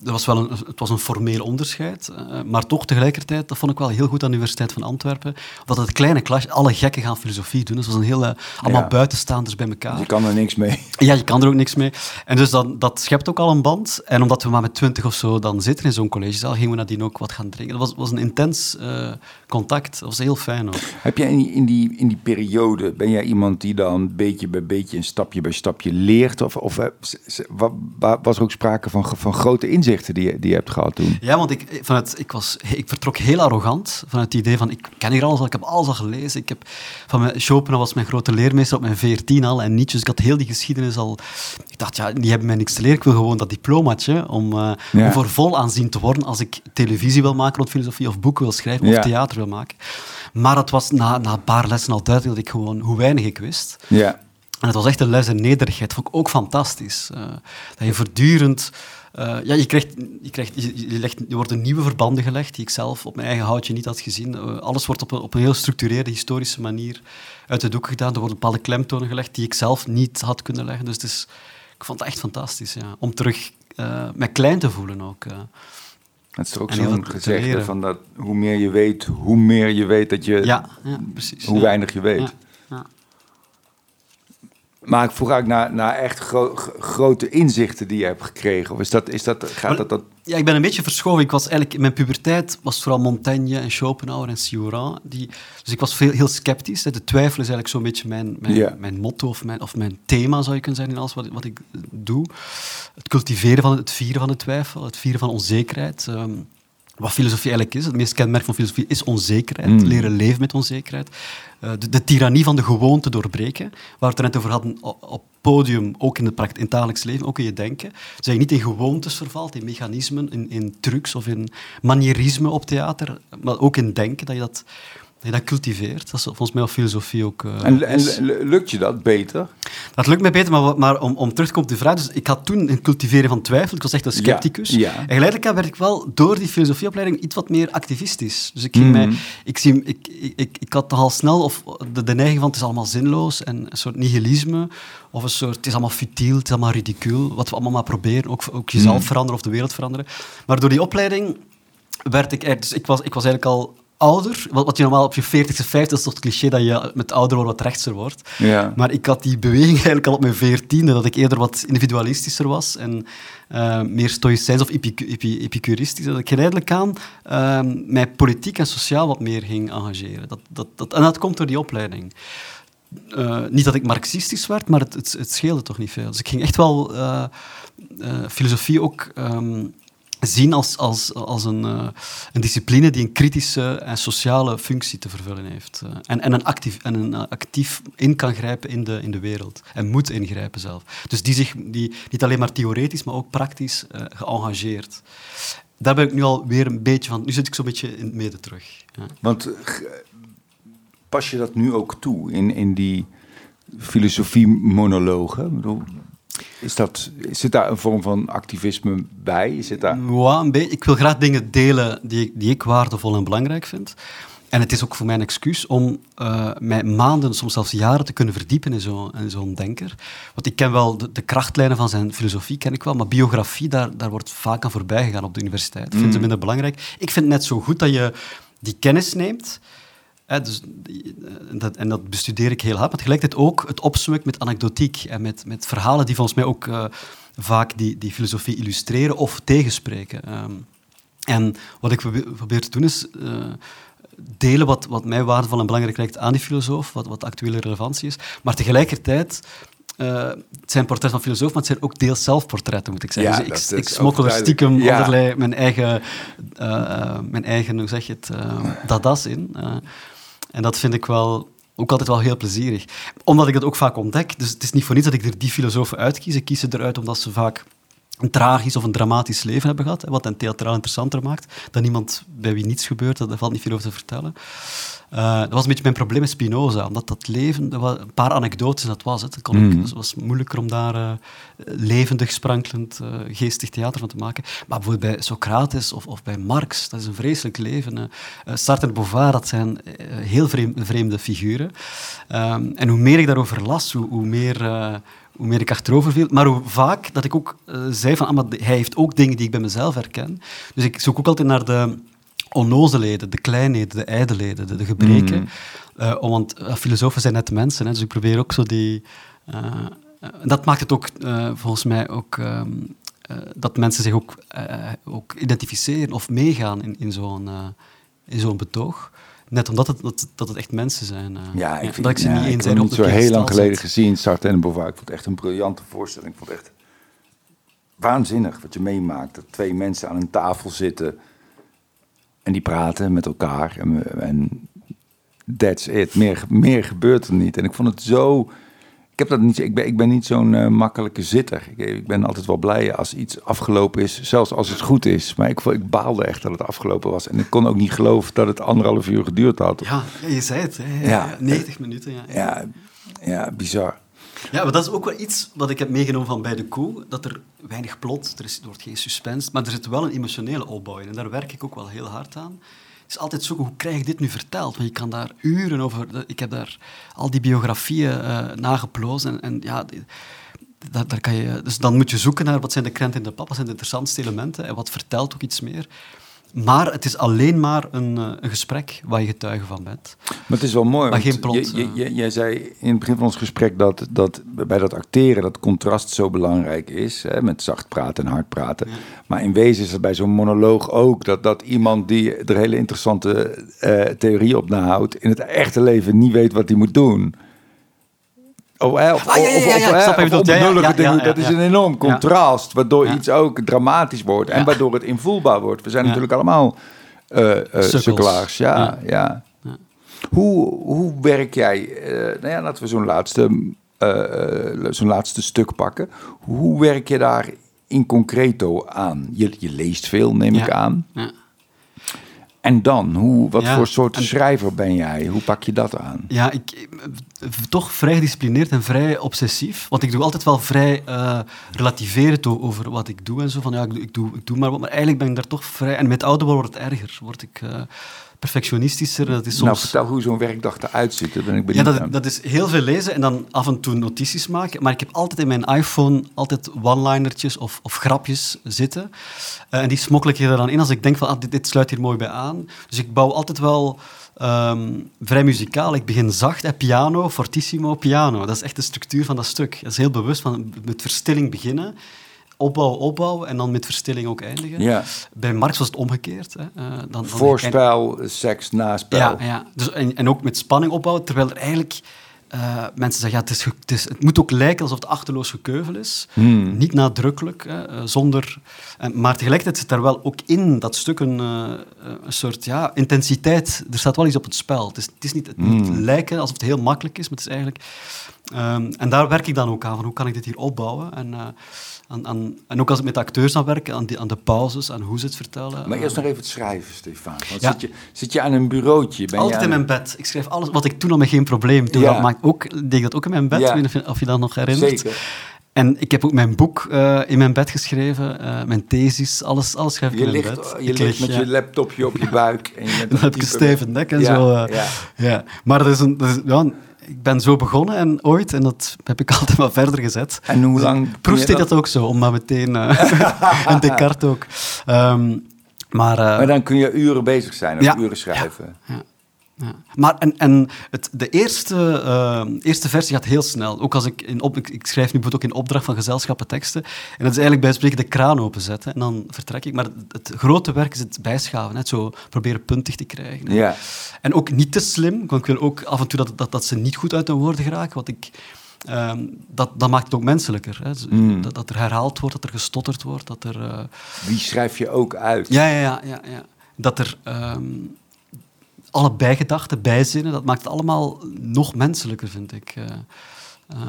er was wel een, het was een formeel onderscheid, eh, maar toch tegelijkertijd, dat vond ik wel heel goed aan de Universiteit van Antwerpen, dat het kleine klasje, alle gekken gaan filosofie doen, dus het was een hele, allemaal Ja. buitenstaanders bij elkaar. Dus je kan er niks mee. Ja, je kan er ook niks mee. En dus dan, dat schept ook al een band. En omdat we maar met twintig of zo dan zitten in zo'n collegezaal, gingen we nadien ook wat gaan drinken. Dat was, was een intens eh, contact. Dat was heel fijn ook. Heb jij in die, in, die, in die periode, ben jij iemand die dan beetje bij beetje en stapje bij stapje leert? Of, of eh, was er ook sprake van, van grote inzichten die je, die je hebt gehad toen? Ja, want ik, vanuit, ik, was, ik vertrok heel arrogant vanuit het idee van ik ken hier alles al, ik heb alles al gelezen. Ik heb, van mijn, Schopenhauer was mijn grote leermeester op mijn 14 al en Nietzsche, dus ik had heel die geschiedenis al. Ik dacht, ja, die hebben mij niks te leren, ik wil gewoon dat diplomaatje om, eh, Ja. om voor vol aanzien te worden als ik televisie wil maken rond filosofie of boeken wil schrijven of theater wil maken. Maar het was na, na een paar lessen al duidelijk dat ik gewoon hoe weinig ik wist. Ja. En het was echt een les in nederigheid. Dat vond ik ook fantastisch. Eh, dat je voortdurend... eh, ja, je, krijgt, je, krijgt, je, je legt, er worden nieuwe verbanden gelegd die ik zelf op mijn eigen houtje niet had gezien. Eh, alles wordt op een, op een heel gestructureerde, historische manier uit de doek gedaan. Er worden bepaalde klemtonen gelegd die ik zelf niet had kunnen leggen. Dus het is, ik vond het echt fantastisch, ja. Om terug mij klein te voelen ook. Het is ook zo'n gezegde van dat hoe meer je weet, hoe meer je weet dat je, ja, ja precies, hoe weinig je weet. Maar ik vroeg eigenlijk naar, naar echt grote inzichten die je hebt gekregen. Of is dat, is dat, gaat dat, dat... Ja, ik ben een beetje verschoven. Ik was eigenlijk, in mijn puberteit was vooral Montaigne en Schopenhauer en Cioran. Die, dus ik was veel, heel sceptisch. De twijfel is eigenlijk zo'n beetje mijn, mijn, mijn motto of mijn, of mijn thema, zou je kunnen zeggen, in alles wat, wat ik doe. Het cultiveren van het, vieren van de twijfel, het vieren van onzekerheid. Ehm, wat filosofie eigenlijk is. Het meest kenmerk van filosofie is onzekerheid. Mm. Leren leven met onzekerheid. Uh, de, de, tirannie van de gewoonte doorbreken. Waar we het er net over hadden op podium, ook in het, in het dagelijks leven, ook in je denken. Dat je niet in gewoontes vervalt, in mechanismen, in, in trucs of in manierisme op theater. Maar ook in denken, dat je dat je dat cultiveert. Dat is volgens mij wel filosofie ook. Uh, en, en, lukt je dat beter? Dat lukt mij beter, maar, maar om, om terug te komen op de vraag. Dus ik had toen een cultiveren van twijfel. Ik was echt een scepticus. Ja, En geleidelijk werd ik wel door die filosofieopleiding iets wat meer activistisch. Dus ik ging mij. Mhm. Ik, zie, ik, ik, ik, had toch al snel of de, de neiging van het is allemaal zinloos en een soort nihilisme. Of een soort het is allemaal futiel, het is allemaal ridicuul. Wat we allemaal maar proberen. Ook, ook jezelf mhm. veranderen of de wereld veranderen. Maar door die opleiding werd ik. Dus ik was, ik was eigenlijk al ouder. Wat, wat je normaal op je 40ste, 50ste is toch het cliché dat je met ouder wordt wat rechtser wordt. Ja. Maar ik had die beweging eigenlijk al op mijn 14e, dat ik eerder wat individualistischer was en uh, meer stoïcijns of epicuristisch. Dat ik geleidelijk aan uh, mij politiek en sociaal wat meer ging engageren. Dat, dat, dat, en dat komt door die opleiding. Uh, niet dat ik marxistisch werd, maar het, het, het, scheelde toch niet veel. Dus ik ging echt wel uh, filosofie ook um, zien als, als, als een, uh, een discipline die een kritische en sociale functie te vervullen heeft. Uh, en, en, een actief, en een uh, actief in kan grijpen in de, in de wereld. En moet ingrijpen zelf. Dus die zich die, niet alleen maar theoretisch, maar ook praktisch geëngageerd. Daar ben ik nu al weer een beetje van. Nu zit ik zo'n beetje in het midden terug. Ja. Want pas je dat nu ook toe in, in die filosofie-monologen? Is dat, zit daar een vorm van activisme bij? Zit daar... Ja, een beetje. Ik wil graag dingen delen die, die ik waardevol en belangrijk vind. En het is ook voor mij een excuus om uh, mij maanden, soms zelfs jaren te kunnen verdiepen in zo'n zo denker. Want ik ken wel de, de, krachtlijnen van zijn filosofie, ken ik wel, maar biografie, daar, daar wordt vaak aan voorbij gegaan op de universiteit. Ik vind ze mm. minder belangrijk. Ik vind het net zo goed dat je die kennis neemt dus, en, dat, en dat bestudeer ik heel hard, maar tegelijkertijd ook het opzoeken met anekdotiek en met, met verhalen die volgens mij ook uh, vaak die, die filosofie illustreren of tegenspreken. Um, en wat ik probeer te doen is uh, delen wat, wat mij waardevol en belangrijk lijkt aan die filosoof, wat, wat actuele relevantie is, maar tegelijkertijd uh, het zijn portretten van filosofen, maar het zijn ook deels zelfportretten, moet ik zeggen. Ja, dus ik, ik smokkel er stiekem ja. allerlei mijn eigen, uh, mijn eigen, hoe zeg je het, dadas in. En dat vind ik wel ook altijd wel heel plezierig. Omdat ik het ook vaak ontdek. Dus het is niet voor niets dat ik er die filosofen uitkies. Ik kies ze eruit omdat ze vaak een tragisch of een dramatisch leven hebben gehad, wat hen theatraal interessanter maakt dan iemand bij wie niets gebeurt, daar valt niet veel over te vertellen. Uh, dat was een beetje mijn probleem met Spinoza, omdat dat leven, dat was een paar anekdotes, dat was het. Kon mm. Het was moeilijker om daar uh, levendig, sprankelend, uh, geestig theater van te maken. Maar bijvoorbeeld bij Socrates of, of bij Marx, dat is een vreselijk leven. Sartre en Beauvoir, dat zijn heel vreemde, vreemde figuren. Um, en hoe meer ik daarover las, hoe, hoe meer hoe meer ik achterover viel, maar hoe vaak dat ik ook uh, zei van, ah, maar hij heeft ook dingen die ik bij mezelf herken. Dus ik zoek ook altijd naar de onnozelheden, de kleinheden, de ijdelheden, de, de gebreken. Mm. Uh, want uh, filosofen zijn net mensen, hè, dus ik probeer ook zo die... dat maakt het ook volgens mij ook... Um, dat mensen zich ook, ook identificeren of meegaan in, in zo'n in zo'n betoog. Net omdat het, dat, dat het echt mensen zijn. Uh, ja, ik, vind, ik ze niet eens zijn. Ik heb het zo heel lang geleden gezien, Sartre en Beauvoir. Ik vond het echt een briljante voorstelling. Ik vond het echt waanzinnig wat je meemaakt. Dat twee mensen aan een tafel zitten en die praten met elkaar. En, en that's it. Meer, meer gebeurt er niet. En ik vond het zo ik, heb dat niet, ik, ben, ik ben niet zo'n uh, makkelijke zitter. Ik, ik, ben altijd wel blij als iets afgelopen is, zelfs als het goed is. Maar ik, ik baalde echt dat het afgelopen was. En ik kon ook niet geloven dat het anderhalf uur geduurd had. Ja, je zei het. Hè? Ja, 90 minuten. Ja. Ja, ja, bizar. Ja, maar dat is ook wel iets wat ik heb meegenomen van bij de koe. Dat er weinig plot, er, is, er wordt geen suspense, maar er zit wel een emotionele opbouw in. En daar werk ik ook wel heel hard aan is altijd zoeken, hoe krijg ik dit nu verteld? Want je kan daar uren over... Ik heb daar al die biografieën uh, nageplozen. En, en, ja, daar kan je, dus dan moet je zoeken naar wat zijn de krenten in de pap, wat zijn de interessantste elementen en wat vertelt ook iets meer. Maar het is alleen maar een, eh, een gesprek waar je getuige van bent. Maar het is wel mooi. Maar geen plot. Je, jij zei in het begin van ons gesprek dat, dat bij dat acteren dat contrast zo belangrijk is. Hè, met zacht praten en hard praten. Maar in wezen is het bij zo'n monoloog ook dat, dat iemand die er hele interessante uh, theorie op nahoudt. in het echte leven niet weet wat hij moet doen. Of, of, of, dat is een enorm contrast, waardoor iets ook dramatisch wordt en waardoor het invoelbaar wordt. We zijn natuurlijk allemaal uh, uh, sukkelaars. Ja, ja. Hoe, hoe werk jij, uh, nou ja, laten we zo'n laatste, uh, zo'n laatste stuk pakken. Hoe werk je daar in concreto aan? Je, je leest veel, neem ik aan. Ja. En dan, hoe, wat voor soort schrijver ben jij? Hoe pak je dat aan? Ja, ik, toch vrij gedisciplineerd en vrij obsessief. Want ik doe altijd wel vrij uh, relativerend over wat ik doe en zo. Van ja, ik doe, ik doe, ik doe maar wat. Maar eigenlijk ben ik daar toch vrij... En met ouder wordt het erger. Word ik... Uh, perfectionistischer. Dat is soms... Nou, vertel hoe zo'n werkdag eruit ziet. Dat ben ik benieuwd Ja, dat, dat, is heel veel lezen en dan af en toe notities maken. Maar ik heb altijd in mijn iPhone altijd one-linertjes of, of grapjes zitten. Uh, en die smokkel ik er dan in als ik denk van, ah, dit, dit, sluit hier mooi bij aan. Dus ik bouw altijd wel um, vrij muzikaal. Ik begin zacht, hè, piano, fortissimo, piano. Dat is echt de structuur van dat stuk. Dat is heel bewust van met verstilling beginnen opbouwen, opbouwen en dan met verstilling ook eindigen. Ja. Bij Marx was het omgekeerd. Hè. Uh, dan, dan Voorspel, seks, naspel. Ja, ja. Dus, en, en ook met spanning opbouwen, terwijl er eigenlijk... Uh, mensen zeggen, ja, het, is, het, is, het, moet ook lijken alsof het achterloos gekeuvel is. Hmm. Niet nadrukkelijk, hè, uh, zonder... maar tegelijkertijd zit daar wel ook in dat stuk een, een soort ja, intensiteit. Er staat wel iets op het spel. Het is, het is niet, het moet hmm. lijken alsof het heel makkelijk is, maar het is eigenlijk... Um, en daar werk ik dan ook aan, van hoe kan ik dit hier opbouwen? En aan, aan, en ook als ik met acteurs aan werk, aan, die, aan de pauzes, aan hoe ze het vertellen. Maar eerst nog even het schrijven, Stefan. Zit, je, zit je aan een bureautje? Ben Altijd in mijn bed. Ik schrijf alles wat ik toen al met geen probleem. Toen ja. dat ook, deed ik dat ook in mijn bed, ja. of, of je dat nog herinnert. Zeker. En ik heb ook mijn boek uh, in mijn bed geschreven, uh, mijn thesis, alles, alles schrijf ik je in ligt, mijn bed. Je ik ligt met ja. je laptopje op je buik. En je dan heb je stevig nek en zo. Uh, ja. ja. Maar dat is een, dat is, ja, ik ben zo begonnen en ooit, en dat heb ik altijd maar verder gezet. En hoe lang? Proest deed dat ook zo, om maar meteen... Uh, en Descartes ook. Um, maar, uh, maar dan kun je uren bezig zijn, of ja, uren schrijven. Ja, ja. Maar en, en het, de eerste, uh, eerste versie gaat heel snel. Ook als ik, in op, ik, ik, schrijf nu bijvoorbeeld ook in opdracht van gezelschappen teksten. En dat is eigenlijk bij spreken de kraan openzetten. En dan vertrek ik. Maar het, het grote werk is het bijschaven. Hè. Zo proberen puntig te krijgen. Ja. En ook niet te slim. Want ik wil ook af en toe dat, dat, dat ze niet goed uit de woorden geraken. Want ik... Um, dat, dat, maakt het ook menselijker. Hè. Mm. Dat, dat, er herhaald wordt, dat er gestotterd wordt. Dat er, uh... Wie schrijf je ook uit? Ja, ja, ja. ja, ja. Dat er... Um, alle bijgedachten, bijzinnen, dat maakt het allemaal nog menselijker, vind ik. Uh,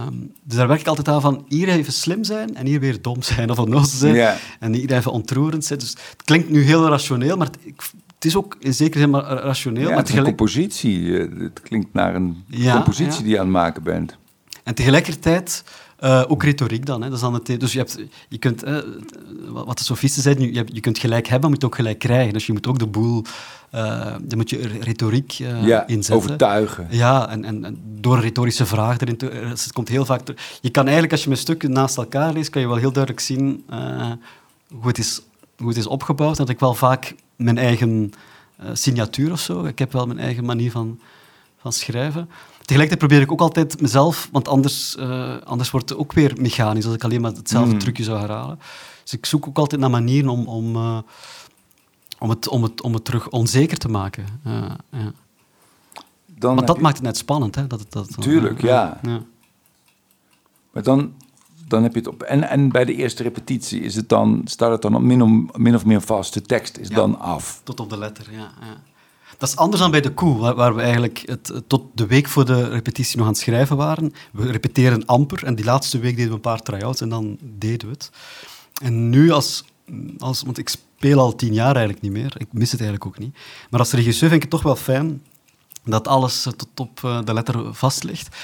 um, dus daar werk ik altijd aan van hier even slim zijn en hier weer dom zijn of onnozel zijn. Yeah. En hier even ontroerend zijn. Dus het klinkt nu heel rationeel, maar het, ik, het is ook in zekere zin maar rationeel. Ja, maar een compositie. Eh, het klinkt naar een ja, compositie ja. die je aan het maken bent. En tegelijkertijd uh, ook retoriek dan. Hè. Dat is dan het, dus je, hebt, je kunt, uh, wat de sofisten zeiden, je, je kunt gelijk hebben, maar je moet ook gelijk krijgen. Dus je moet ook de boel, uh, dan moet je retoriek ja, inzetten. overtuigen. Ja, en, en, en, door een retorische vraag erin te... Het komt heel vaak... Je kan eigenlijk, als je mijn stukken naast elkaar leest, kan je wel heel duidelijk zien hoe, het is, hoe het is opgebouwd. Dat ik wel vaak mijn eigen signatuur of zo, ik heb wel mijn eigen manier van, van schrijven. Tegelijkertijd probeer ik ook altijd mezelf, want anders, uh, anders wordt het ook weer mechanisch als ik alleen maar hetzelfde mm. trucje zou herhalen. Dus ik zoek ook altijd naar manieren om, om, uh, om, het, om, het, om het terug onzeker te maken. Uh, ja. Dan Want dat je... maakt het net spannend. Hè? Dat, dat, Tuurlijk, ja. ja. Maar dan, dan heb je het op. En, en bij de eerste repetitie is het dan, staat het dan op min, om, min of meer vast. De tekst is dan af. Tot op de letter, ja. Dat is anders dan bij de koe, waar, we eigenlijk het, tot de week voor de repetitie nog aan het schrijven waren. We repeteren amper en die laatste week deden we een paar try-outs en dan deden we het. En nu als, als... Want ik speel al tien jaar eigenlijk niet meer. Ik mis het eigenlijk ook niet. Maar als regisseur vind ik het toch wel fijn dat alles tot op eh, de letter vast ligt.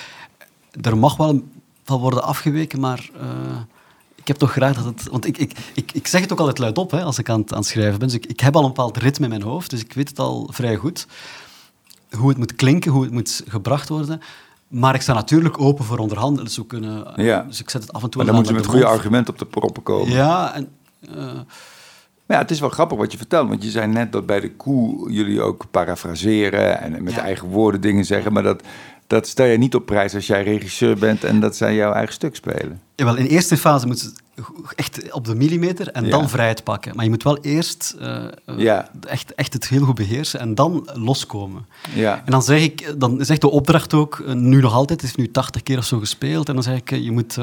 Er mag wel van worden afgeweken, maar... Uh, ik heb toch graag dat het... Want ik, ik, ik, ik zeg het ook altijd luidop hè, als ik aan het, aan het schrijven ben. Dus ik, ik heb al een bepaald ritme in mijn hoofd, dus ik weet het al vrij goed. Hoe het moet klinken, hoe het moet gebracht worden. Maar ik sta natuurlijk open voor onderhandelen. Dus, kunnen, ja. dus ik zet het af en toe Maar dan moet je met goede argumenten op de proppen komen. Ja, en... ja, het is wel grappig wat je vertelt, want je zei net dat bij de koe jullie ook parafraseren en met eigen woorden dingen zeggen, maar dat, dat stel je niet op prijs als jij regisseur bent en dat zij jouw eigen stuk spelen. Jawel, in eerste fase moet ze echt op de millimeter en dan vrijheid pakken. Maar je moet wel eerst uh, ja. echt, echt het heel goed beheersen en dan loskomen. Ja. En dan zeg ik, dan zegt de opdracht ook, eh, nu nog altijd, het is nu 80 keer of zo gespeeld, en dan zeg ik, je moet,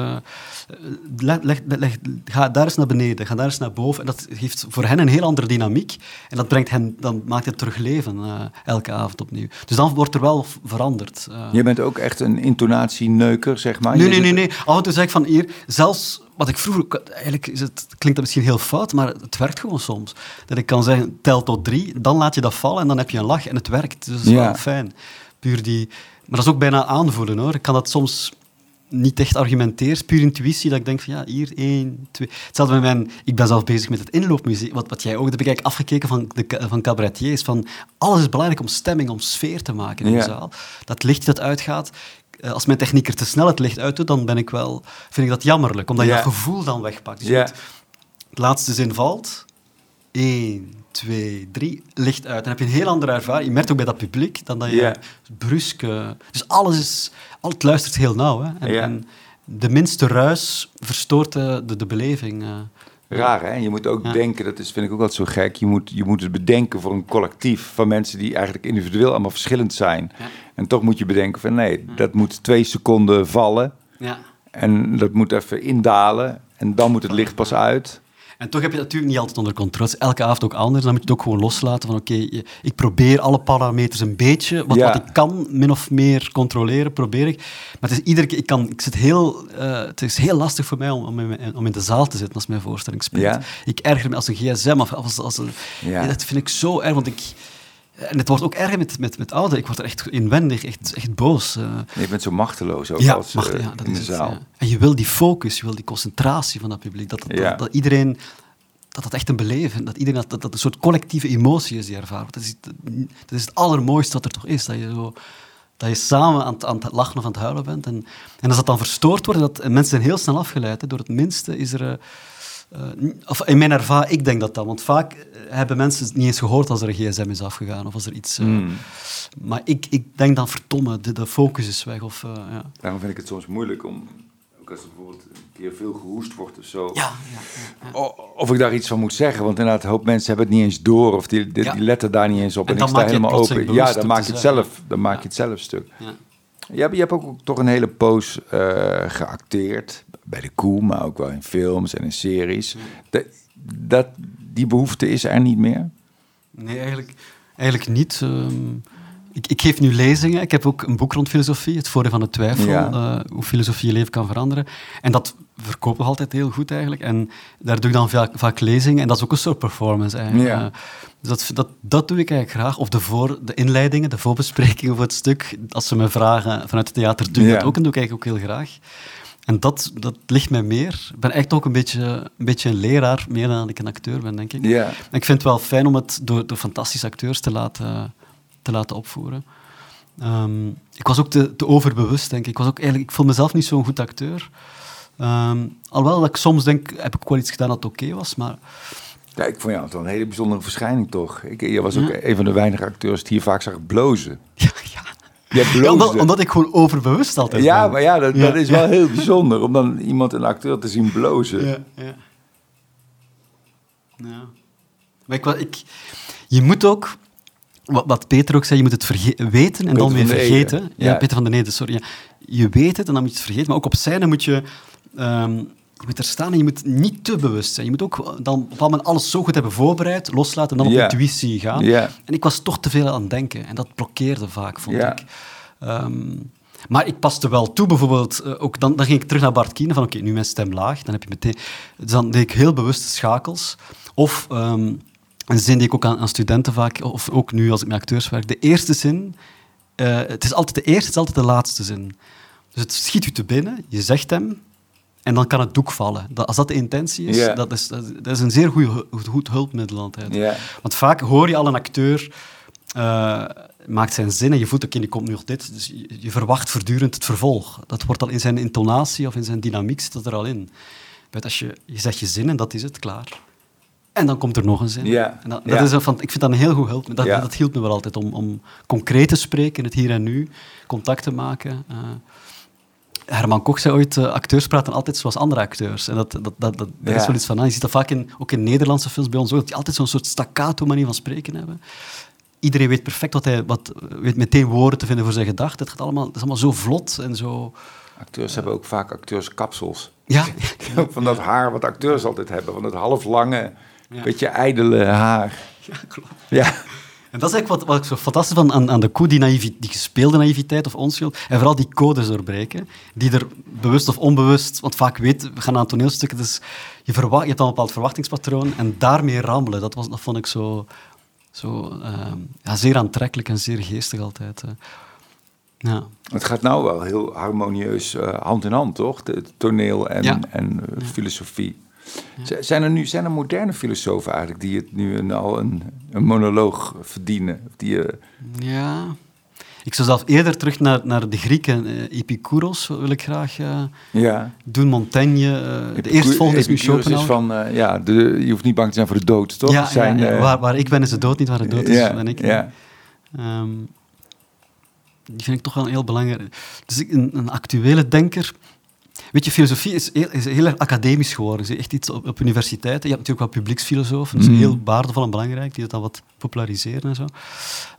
leg, leg, leg, ga daar eens naar beneden, ga daar eens naar boven. En dat geeft voor hen een heel andere dynamiek. En dat brengt hen, dan maakt het terug leven, elke avond opnieuw. Dus dan wordt er wel veranderd. je bent ook echt een intonatieneuker, zeg maar? Nee, nee, nee, nee. Af en toe zeg ik van hier, zelfs wat ik vroeger, eigenlijk is het, klinkt dat misschien heel fout, maar het werkt gewoon soms. Dat ik kan zeggen, tel tot drie, dan laat je dat vallen en dan heb je een lach en het werkt. Dus dat is wel fijn. Puur die, maar dat is ook bijna aanvoelen hoor. Ik kan dat soms niet echt argumenteer, puur intuïtie, dat ik denk van ja, hier, één, twee. Hetzelfde met mijn, ik ben zelf bezig met het inloopmuziek, wat, wat jij ook, dat heb ik eigenlijk afgekeken van, de, van cabaretiers, van alles is belangrijk om stemming, om sfeer te maken in de zaal. Dat licht dat uitgaat, als mijn technieker te snel het licht uitdoet, dan ben ik wel, vind ik dat jammerlijk, omdat je dat gevoel dan wegpakt. Dus het, laatste zin valt, 1, 2, 3, licht uit. Dan heb je een heel andere ervaring. Je merkt ook bij dat publiek dan dat je brusk... dus alles is... Al het luistert heel nauw. Hè? En, en de minste ruis verstoort de, de, de beleving. Uh. Raar, hè? Je moet ook denken, dat is, vind ik ook altijd zo gek, je moet, je moet het bedenken voor een collectief van mensen die eigenlijk individueel allemaal verschillend zijn. En toch moet je bedenken van nee, dat moet twee seconden vallen. Ja. En dat moet even indalen en dan moet het licht pas uit. En toch heb je het natuurlijk niet altijd onder controle. Elke avond ook anders. Dan moet je het ook gewoon loslaten van oké, ik probeer alle parameters een beetje, wat, wat ik kan, min of meer controleren, probeer ik. Maar het is iedere keer, ik, kan, ik zit heel, uh, het is heel lastig voor mij om, om, in, om in de zaal te zitten als mijn voorstelling speelt. Ja. Ik erger me als een gsm of als, als een, ja. dat vind ik zo erg, want ik en het wordt ook erger met, met, met ouder. Ik word er echt inwendig, echt, echt boos. Uh. Je bent zo machteloos ook ja, als, macht, uh, ja, dat in de zaal. Het, En je wil die focus, je wil die concentratie van dat publiek. Dat, dat, dat, iedereen... Dat dat echt een beleven, dat iedereen dat, dat, een soort collectieve emotie is die ervaart. Dat is, dat is het allermooiste wat er toch is. Dat je, zo, dat je samen aan het, aan het lachen of aan het huilen bent. En, en als dat dan verstoord wordt, dat, en mensen zijn heel snel afgeleid. Hè, door het minste is er... Uh, uh, of in mijn ervaring, ik denk dat dat. Want vaak eh, hebben mensen niet eens gehoord als er een gsm is afgegaan of als er iets... Uh, mm. Maar ik, ik denk dan, verdomme, de, de focus is weg. Of, uh, ja. Daarom vind ik het soms moeilijk om... Ook als er bijvoorbeeld een keer veel gehoest wordt of zo... Ja, ja, Of ik daar iets van moet zeggen. Want inderdaad, een hoop mensen hebben het niet eens door. Of die, die, die letten daar niet eens op. En, en ik sta helemaal open. Ja, dan maak je het zelf, dan maak je het zelf stuk. Je hebt, je hebt ook toch een hele poos geacteerd bij de koe, maar ook wel in films en in series. dat, die behoefte is er niet meer? Nee, eigenlijk, eigenlijk niet. Ehm, ik, ik, geef nu lezingen. Ik heb ook een boek rond filosofie, Het Voordeel van de Twijfel, eh, hoe filosofie je leven kan veranderen. En dat verkoopt nog altijd heel goed eigenlijk. En daar doe ik dan vaak, vaak lezingen en dat is ook een soort performance eigenlijk. Ja. Uh, dat, dat, dat doe ik eigenlijk graag. Of de, voor, de inleidingen, de voorbesprekingen voor het stuk. Als ze me vragen vanuit het theater, doe ik dat ook en doe ik eigenlijk ook heel graag. En dat, dat ligt mij meer. Ik ben echt ook een beetje, een beetje een leraar, meer dan ik een acteur ben, denk ik. Ja. ik vind het wel fijn om het door, door fantastische acteurs te laten, te laten opvoeren. Um, ik was ook te, te, overbewust, denk ik. Ik, was ook eigenlijk, ik voel mezelf niet zo'n goed acteur. Um, alhoewel dat ik soms denk, heb ik wel iets gedaan dat oké was, maar... Ja, ik vond jou toch een hele bijzondere verschijning, toch? Ik, je was ook een van de weinige acteurs die hier vaak zag blozen. Ja, ja. Ja, omdat, omdat, ik gewoon overbewust altijd ja, Maar ja, dat, dat is wel heel bijzonder. Om dan iemand, een acteur, te zien blozen. Ja, ja. ja. Maar ik, ik, je moet ook... Wat, wat Peter ook zei, je moet het weten en dan weer vergeten. Ja, Peter van der Nede, sorry. Ja. Je weet het en dan moet je het vergeten. Maar ook op scène moet je... Um, je moet er staan en je moet niet te bewust zijn. Je moet ook dan op moment alles zo goed hebben voorbereid, loslaten en dan op intuïtie gaan. En ik was toch te veel aan het denken en dat blokkeerde vaak, vond ik. Um, maar ik paste wel toe, bijvoorbeeld, uh, ook dan, dan ging ik terug naar Bart Kiene, van oké, nu mijn stem laag, dan heb je meteen... Dus dan deed ik heel bewuste schakels. Of um, een zin die ik ook aan, aan, studenten vaak, of ook nu als ik met acteurs werk, de eerste zin, uh, het is altijd de eerste, het is altijd de laatste zin. Dus het schiet u te binnen, je zegt hem, en dan kan het doek vallen. Dat, als dat de intentie is, dat, is dat, is een zeer goed, goed hulpmiddel altijd. Want vaak hoor je al een acteur uh, maakt zijn zin en je voelt, oké, die komt nu nog dit. Dus je, verwacht voortdurend het vervolg. Dat wordt al in zijn intonatie of in zijn dynamiek zit dat er al in. Maar als je, je zegt je zin en dat is het, klaar. En dan komt er nog een zin. En dat, dat is een, ik vind dat een heel goed hulp. Dat, dat hielp me wel altijd om, om concreet te spreken in het hier en nu, contact te maken. Uh, Herman Koch zei ooit, uh, acteurs praten altijd zoals andere acteurs. En dat, dat, dat, dat daar is wel iets van aan. Je ziet dat vaak in, ook in Nederlandse films bij ons ook, dat die altijd zo'n soort staccato manier van spreken hebben. Iedereen weet perfect wat hij, wat, weet meteen woorden te vinden voor zijn gedachten. Het, gaat allemaal, het is allemaal zo vlot en zo... Acteurs hebben ook vaak acteurskapsels. Ja. van dat haar wat acteurs altijd hebben. Van dat halflange, ja. beetje ijdele haar. Ja, klopt. Ja. En dat is eigenlijk wat, wat ik zo fantastisch vind aan, aan de koe, die, naïvi, die gespeelde naïviteit of onschuld. En vooral die codes doorbreken, die er bewust of onbewust, want vaak weet, we gaan naar een toneelstuk, dus je, verwacht, je hebt een bepaald verwachtingspatroon en daarmee rammelen, dat, was, dat vond ik zo, zo uh, ja, zeer aantrekkelijk en zeer geestig altijd. Uh. Ja. Het gaat nou wel heel harmonieus uh, hand in hand, toch? De, toneel en, ja. en uh, filosofie. Ja. Zijn er nu zijn er moderne filosofen eigenlijk die het nu een, al een, een monoloog verdienen? Die, uh... Ja, ik zou zelf eerder terug naar, naar de Grieken. Uh, Epicurus wil ik graag uh, ja. doen. Montaigne. Uh, de eerstvolgende is nu Schopenhauer. Is van, ja, de, je hoeft niet bang te zijn voor de dood, toch? Ja, zijn, ja, waar, waar ik ben is de dood niet, waar de dood is ben ik. Ja. Um, die vind ik toch wel heel belangrijk. Dus een, een actuele denker... Weet je, filosofie is heel, is heel erg academisch geworden. Is echt iets op, op, universiteiten. Je hebt natuurlijk wel publieksfilosofen, dat is Mm. heel waardevol en belangrijk, die dat dan wat populariseren en zo.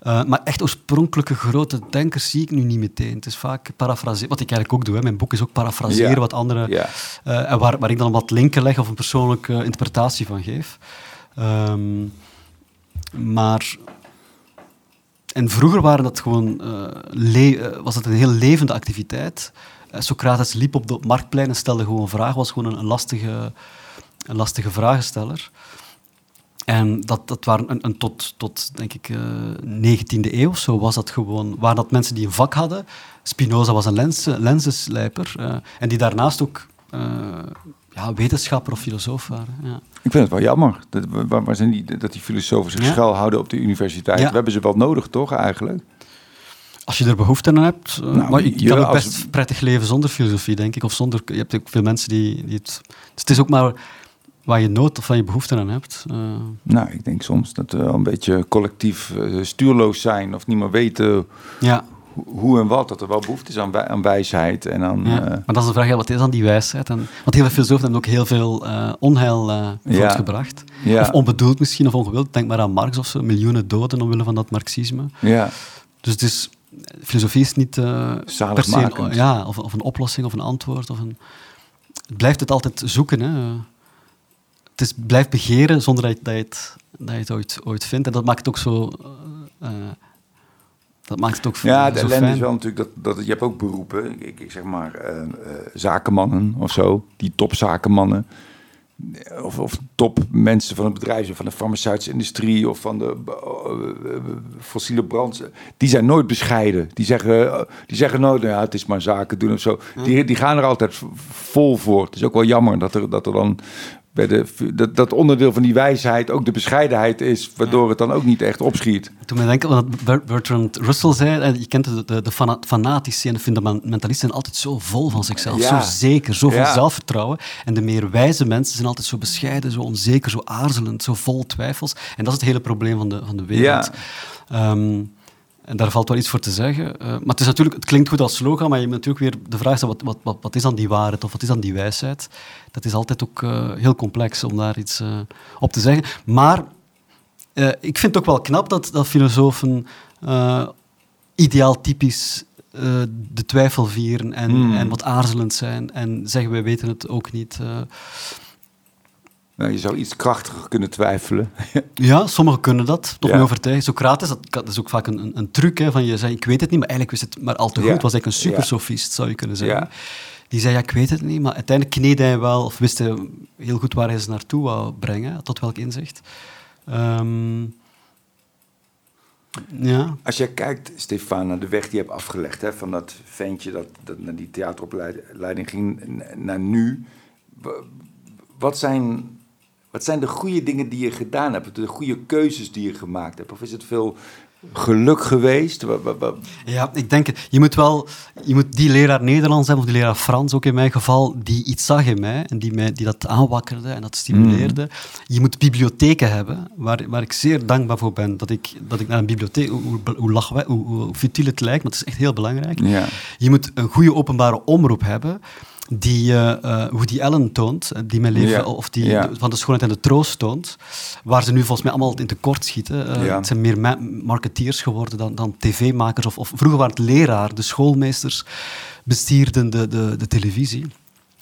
Uh, maar echt oorspronkelijke grote denkers zie ik nu niet meteen. Het is vaak parafraseren, wat ik eigenlijk ook doe. Hè. Mijn boek is ook parafraseren wat anderen... Uh, en waar, waar ik dan wat linken leg of een persoonlijke interpretatie van geef. Um, maar... En vroeger waren dat gewoon, uh, le- was het een heel levende activiteit. Uh, Socrates liep op de marktplein en stelde gewoon vragen, was gewoon een, een, lastige, een lastige vragensteller. En dat, dat waren een, een tot, tot, denk ik, uh, 19e eeuw zo was dat gewoon, waren dat mensen die een vak hadden. Spinoza was een lens, lenzenslijper uh, en die daarnaast ook uh, ja, wetenschapper of filosoof waren. Ja. Ik vind het wel jammer dat, waar, waar zijn die, dat die filosofen zich Ja. schuilhouden op de universiteit. Ja. We hebben ze wel nodig, toch, eigenlijk? Als je er behoefte aan hebt. Uh, Nou, maar ja, kan ook als- best prettig leven zonder filosofie, denk ik. Of zonder, je hebt ook veel mensen die, die het... Dus het is ook maar waar je nood of waar je behoefte aan hebt. Uh, Nou, ik denk soms dat we een beetje collectief eh, stuurloos zijn of niet meer weten ja, ho- hoe en wat. Dat er wel behoefte is aan, wij- aan wijsheid en aan... ja. eh, maar dat is de vraag, ja, wat is dan die wijsheid? En, want heel veel filosofen hebben ook heel veel onheil voortgebracht. Of onbedoeld misschien, of ongewild. Denk maar aan Marx of zo. Miljoenen doden omwille van dat marxisme. ja, Dus het is, filosofie is niet uh, per se ja, of, of een oplossing of een antwoord. Of een, het blijft het altijd zoeken. Hè. Het is, blijft begeren zonder dat je, dat je, het, dat je het ooit, ooit vindt. En dat maakt het ook zo... uh, dat maakt het ook ja, de ellende fijn. is wel natuurlijk dat, dat je hebt ook beroepen. Ik, ik zeg maar eh, eh, zakenmannen of zo, die topzakenmannen. Of, of topmensen van het bedrijf, van de farmaceutische industrie of van de eh, fossiele brand. Die zijn nooit bescheiden. Die zeggen, eh, die zeggen nooit, nou ja, het is maar zaken doen of zo. Die, die gaan er altijd vol voor. Het is ook wel jammer dat er, dat er dan bij de, dat, dat onderdeel van die wijsheid ook de bescheidenheid is, waardoor het dan ook niet echt opschiet. Toen me denken, wat Ber- Bertrand Russell zei, je kent de, de, de fana- fanatici en de fundamentalisten zijn altijd zo vol van zichzelf, Ja. zo zeker, zo veel Ja. zelfvertrouwen. En de meer wijze mensen zijn altijd zo bescheiden, zo onzeker, zo aarzelend, zo vol twijfels. En dat is het hele probleem van de, van de wereld. Ehm, en daar valt wel iets voor te zeggen. Uh, maar het, is natuurlijk, het klinkt goed als slogan, maar je moet natuurlijk weer de vraag stellen, wat, wat, wat, wat is dan die waarheid of wat is dan die wijsheid? Dat is altijd ook uh, heel complex om daar iets uh, op te zeggen. Maar ik vind het ook wel knap dat, dat filosofen ideaal typisch de twijfel vieren en, Hmm. en wat aarzelend zijn en zeggen wij weten het ook niet. Nou, je zou iets krachtiger kunnen twijfelen. ja, sommigen kunnen dat, toch Ja. overtuigen. Socrates, dat, dat is ook vaak een, een, een truc, hè, van je zei, ik weet het niet, maar eigenlijk wist het maar al te goed. Ja. was eigenlijk een Ja. supersofist, zou je kunnen zeggen. Die zei, ja, ik weet het niet, maar uiteindelijk kneedde hij wel, of wist hij heel goed waar hij ze naartoe wou brengen, tot welk inzicht. Um, ja. Als jij kijkt, Stefan, naar de weg die je hebt afgelegd, hè, van dat ventje dat, dat naar die theateropleiding ging, naar nu. Wat zijn, Wat zijn de goede dingen die je gedaan hebt? De goede keuzes die je gemaakt hebt? Of is het veel geluk geweest? Ja, ik denk, je moet wel je moet die leraar Nederlands hebben, of die leraar Frans ook in mijn geval, die iets zag in mij en die, mij, die dat aanwakkerde en dat stimuleerde. Mm. Je moet bibliotheken hebben, waar, waar ik zeer dankbaar voor ben. Dat ik, dat ik naar een bibliotheek, hoe, hoe, hoe, hoe, hoe futiel het lijkt, maar het is echt heel belangrijk. Ja. Je moet een goede openbare omroep hebben die uh, die Allen toont, eh, die mijn leven, of die van de schoonheid en de troost toont, waar ze nu volgens mij allemaal in tekort schieten. Uh, Het zijn meer marketeers geworden dan, dan tv-makers, of, of, vroeger waren het leraar, de schoolmeesters bestierden de, de, de televisie.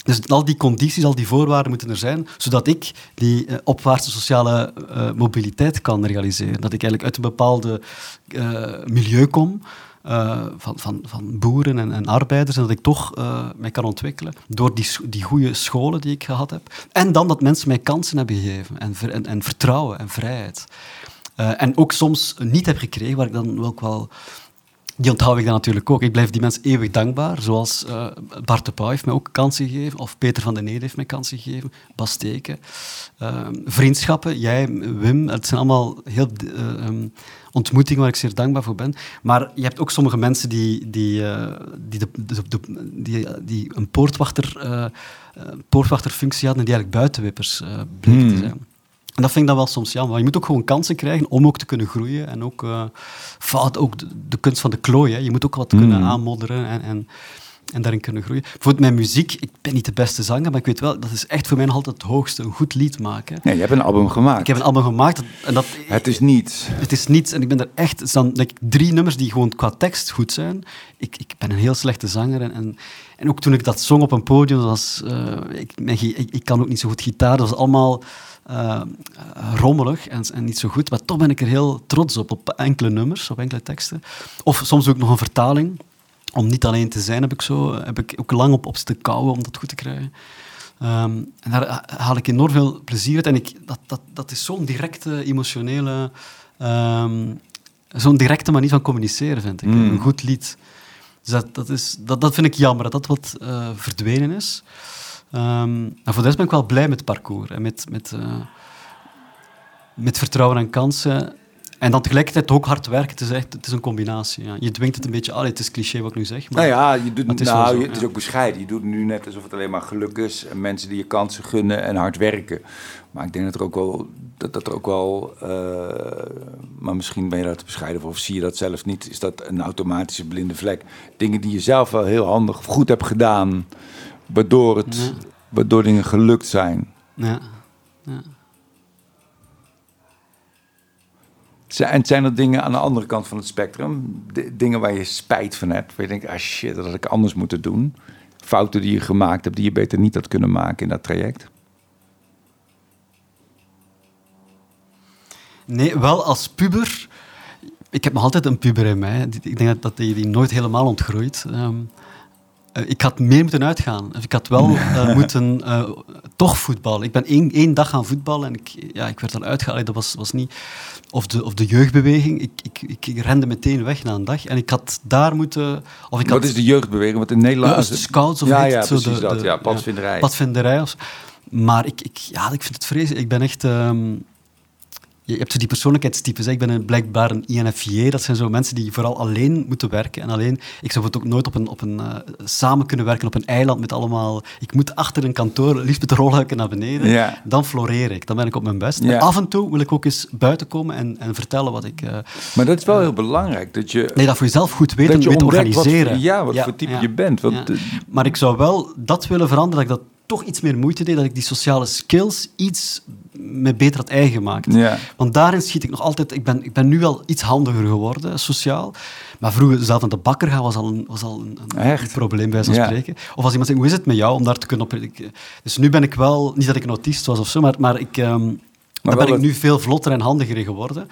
Dus al die condities, al die voorwaarden moeten er zijn, zodat ik die uh, opwaartse sociale uh, mobiliteit kan realiseren. Dat ik eigenlijk uit een bepaalde uh, milieu kom, uh, van, van, van boeren en, en, arbeiders en dat ik toch uh, mij kan ontwikkelen door die, die goede scholen die ik gehad heb. En dan dat mensen mij kansen hebben gegeven en, ver, en, en vertrouwen en vrijheid. Uh, en ook soms niet heb gekregen, waar ik dan ook wel die onthoud ik dan natuurlijk ook. Ik blijf die mensen eeuwig dankbaar. Zoals uh, Bart de Pauw heeft mij ook kansen gegeven. Of Peter van den Nede heeft mij kansen gegeven. Bas Teken. Uh, vriendschappen, jij, Wim. Het zijn allemaal heel uh, um, ontmoetingen waar ik zeer dankbaar voor ben. Maar je hebt ook sommige mensen die, die, die, de, de, de, die, die een poortwachter, poortwachterfunctie hadden en die eigenlijk buitenwippers bleken te hmm. zijn. En dat vind ik dan wel soms jammer. Je moet ook gewoon kansen krijgen om ook te kunnen groeien. En ook, uh, fout, ook de, kunst van de klooi. Hè. Je moet ook wat kunnen mm. aanmodderen en, en, en, daarin kunnen groeien. Bijvoorbeeld mijn muziek, ik ben niet de beste zanger, maar ik weet wel, dat is echt voor mij nog altijd het hoogste, een goed lied maken. Ja, je hebt een album gemaakt. Ik heb een album gemaakt. En dat, het is niets. Het is niets. En ik ben er echt, het denk ik, drie nummers die gewoon qua tekst goed zijn. Ik, ik ben een heel slechte zanger en, en en ook toen ik dat zong op een podium, was, uh, ik, ik, ik, kan ook niet zo goed gitaar, dat was allemaal uh, rommelig en, en, niet zo goed. Maar toch ben ik er heel trots op, op enkele nummers, op enkele teksten. Of soms ook nog een vertaling. Om niet alleen te zijn, heb ik, zo, heb ik ook lang op, op zitten kouwen om dat goed te krijgen. Um, en daar haal ik enorm veel plezier uit. En ik, dat, dat, dat is zo'n directe, emotionele... Um, zo'n directe manier van communiceren, vind ik. Mm. Een goed lied. Dus dat, dat, is, dat, dat vind ik jammer, dat dat wat uh, verdwenen is. Um, en voor de rest ben ik wel blij met het parcours. En met, met, uh, met vertrouwen en kansen. En dan tegelijkertijd ook hard werken. Het is, echt, het is een combinatie. Ja. Je dwingt het een beetje... Allee, het is cliché wat ik nu zeg. Maar, nou ja, je doet, het is, nou, zo, het is ook bescheiden. Je doet nu net alsof het alleen maar geluk is. En mensen die je kansen gunnen en hard werken. Maar ik denk dat er ook wel... Dat, dat er ook wel uh, maar misschien ben je daar te bescheiden voor. Of zie je dat zelf niet. Is dat een automatische blinde vlek. Dingen die je zelf wel heel handig of goed hebt gedaan waardoor, het, waardoor dingen gelukt zijn. Ja. ja. En zijn er dingen aan de andere kant van het spectrum? dingen waar je spijt van hebt? Waar je denkt, ah shit, dat had ik anders moeten doen. Fouten die je gemaakt hebt, die je beter niet had kunnen maken in dat traject? Nee, wel als puber. Ik heb nog altijd een puber in mij. Ik denk dat die, die nooit helemaal ontgroeit. Um, uh, ik had meer moeten uitgaan. Ik had wel uh, moeten uh, toch voetballen. Ik ben één, één dag gaan voetballen en ik, ja, ik werd dan uitgehaald. Dat was, was niet... Of de, of de jeugdbeweging. Ik, ik, ik rende meteen weg na een dag. En ik had daar moeten... Of ik Wat is de jeugdbeweging? Want in Nederland... Ja, de scouts of ja, ja, zo precies de, dat. ja, padvinderij. Ja, padvinderij. Of, maar ik, ik, ja, ik vind het vreselijk. Ik ben echt... Um, je hebt zo die persoonlijkheidstypes. Ik ben een, blijkbaar een INFJ. Dat zijn zo mensen die vooral alleen moeten werken. En alleen, ik zou het ook nooit op een, op een, uh, samen kunnen werken op een eiland met allemaal... Ik moet achter een kantoor, liefst met de rolluiken naar beneden. Ja. Dan floreer ik. Dan ben ik op mijn best. Ja. Af en toe wil ik ook eens buiten komen en, en vertellen wat ik... Uh, maar dat is wel uh, heel belangrijk. Dat je, nee, dat voor jezelf goed weten en weet organiseren. Wat, ja, wat ja, voor type je bent. Want, maar ik zou wel dat willen veranderen, dat ik dat toch iets meer moeite deed, dat ik die sociale skills iets me beter had eigen gemaakt. Ja. Want daarin schiet ik nog altijd... Ik ben, ik ben nu wel iets handiger geworden, sociaal. Maar vroeger, zelf aan de bakker gaan, was al een, was al een, een probleem, bij zo'n ja. spreken. Of als iemand zegt, hoe is het met jou, om daar te kunnen op... Ik, dus nu ben ik wel... Niet dat ik een autist was of zo, maar, maar ik... Um, maar daar ben ik nu veel vlotter en handiger in geworden.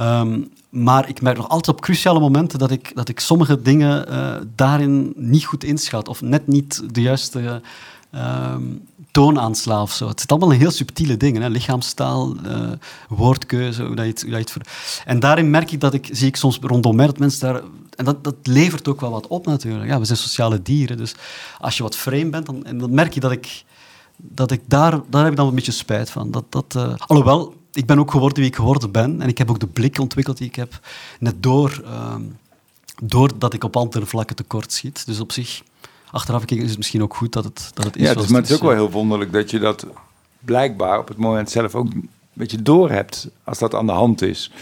Um, maar ik merk nog altijd op cruciale momenten dat ik, dat ik sommige dingen uh, daarin niet goed inschat. Of net niet de juiste um, toonaansla of zo. Het zit allemaal heel subtiele dingen. Hè? Lichaamstaal, uh, woordkeuze, hoe dat je het, hoe dat je het. En daarin merk ik dat ik, zie ik soms rondom mij, dat mensen daar... En dat, dat levert ook wel wat op natuurlijk. Ja, we zijn sociale dieren, dus als je wat vreemd bent, dan, en dan merk je dat ik dat ik daar, daar heb ik dan een beetje spijt van. Dat, dat, uh, alhoewel, ik ben ook geworden wie ik geworden ben. En ik heb ook de blik ontwikkeld die ik heb. Net door, uh, doordat ik op andere vlakken tekort schiet. Dus op zich, achteraf gekeken, is het misschien ook goed dat het, dat het is. Ja, het is, maar het is ook wel heel wonderlijk dat je dat blijkbaar op het moment zelf ook een beetje door hebt als dat aan de hand is.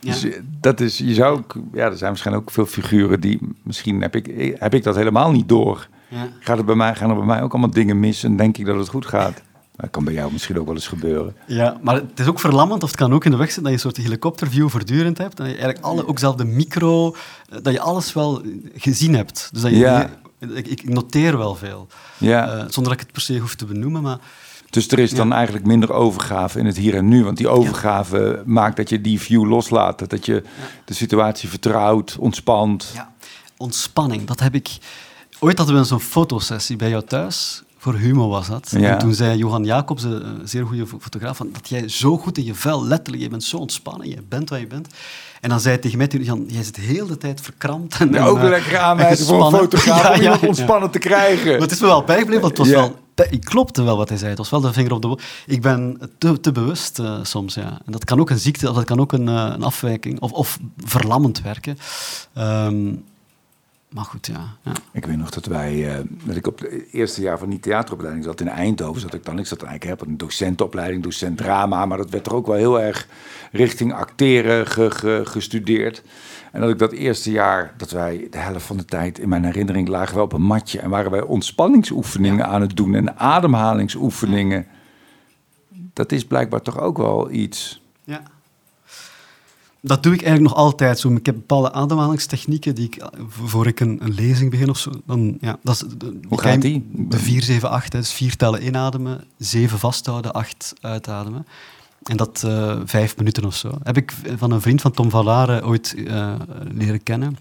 Ja. Dus dat is, je zou ook, ja, er zijn waarschijnlijk ook veel figuren die, misschien heb ik, heb ik dat helemaal niet door. Ja. Gaat het bij mij, gaan er bij mij ook allemaal dingen mis en denk ik dat het goed gaat. Dat kan bij jou misschien ook wel eens gebeuren. Ja, maar het is ook verlammend, of het kan ook in de weg zitten, dat je een soort helikopterview voortdurend hebt. Dat je eigenlijk alle, ook zelf de micro, eh, dat je alles wel gezien hebt. Dus dat je, ja. Ik, ik, noteer wel veel. Ja. Uh, zonder dat ik het per se hoef te benoemen, maar... Dus er is dan eigenlijk minder overgave in het hier en nu. Want die overgave maakt dat je die view loslaat. Dat je de situatie vertrouwt, ontspant. Ja, ontspanning, dat heb ik... Ooit hadden we zo'n fotosessie bij jou thuis. Voor Humo was dat. En toen zei Johan Jacobs, een zeer goede fotograaf, van, dat jij zo goed in je vel, letterlijk, je bent zo ontspannen, je bent wat je bent. En dan zei hij tegen mij, Jan, jij zit de hele tijd verkrampt. En, ja, ook uh, lekker aanwijzen voor een fotograaf om ja, ontspannen te krijgen. Maar het is me wel bijgebleven, want het was wel... Ik klopte wel wat hij zei. Het was wel de vinger op de... Ik ben te, te bewust uh, soms, ja. En dat kan ook een ziekte, of dat kan ook een, uh, een afwijking, of, of verlammend werken. Um, maar goed, ja, ja. Ik weet nog dat wij, uh, dat ik op het eerste jaar van die theateropleiding zat in Eindhoven. Zat ik dan, ik zat eigenlijk heb een docentenopleiding, docent drama, maar dat werd er ook wel heel erg richting acteren gestudeerd. En dat ik dat eerste jaar, dat wij de helft van de tijd in mijn herinnering lagen we op een matje en waren wij ontspanningsoefeningen aan het doen en ademhalingsoefeningen. Dat is blijkbaar toch ook wel iets. Ja dat doe ik eigenlijk nog altijd zo. Ik heb bepaalde ademhalingstechnieken die ik, voor ik een, een lezing begin of zo. Dan, ja, dat is de, Hoe gaat die? De 4, 7, 8. Dus vier tellen inademen, zeven vasthouden, acht uitademen. En dat uh, vijf minuten of zo. Heb ik van een vriend van Tom Vallare ooit uh, leren kennen.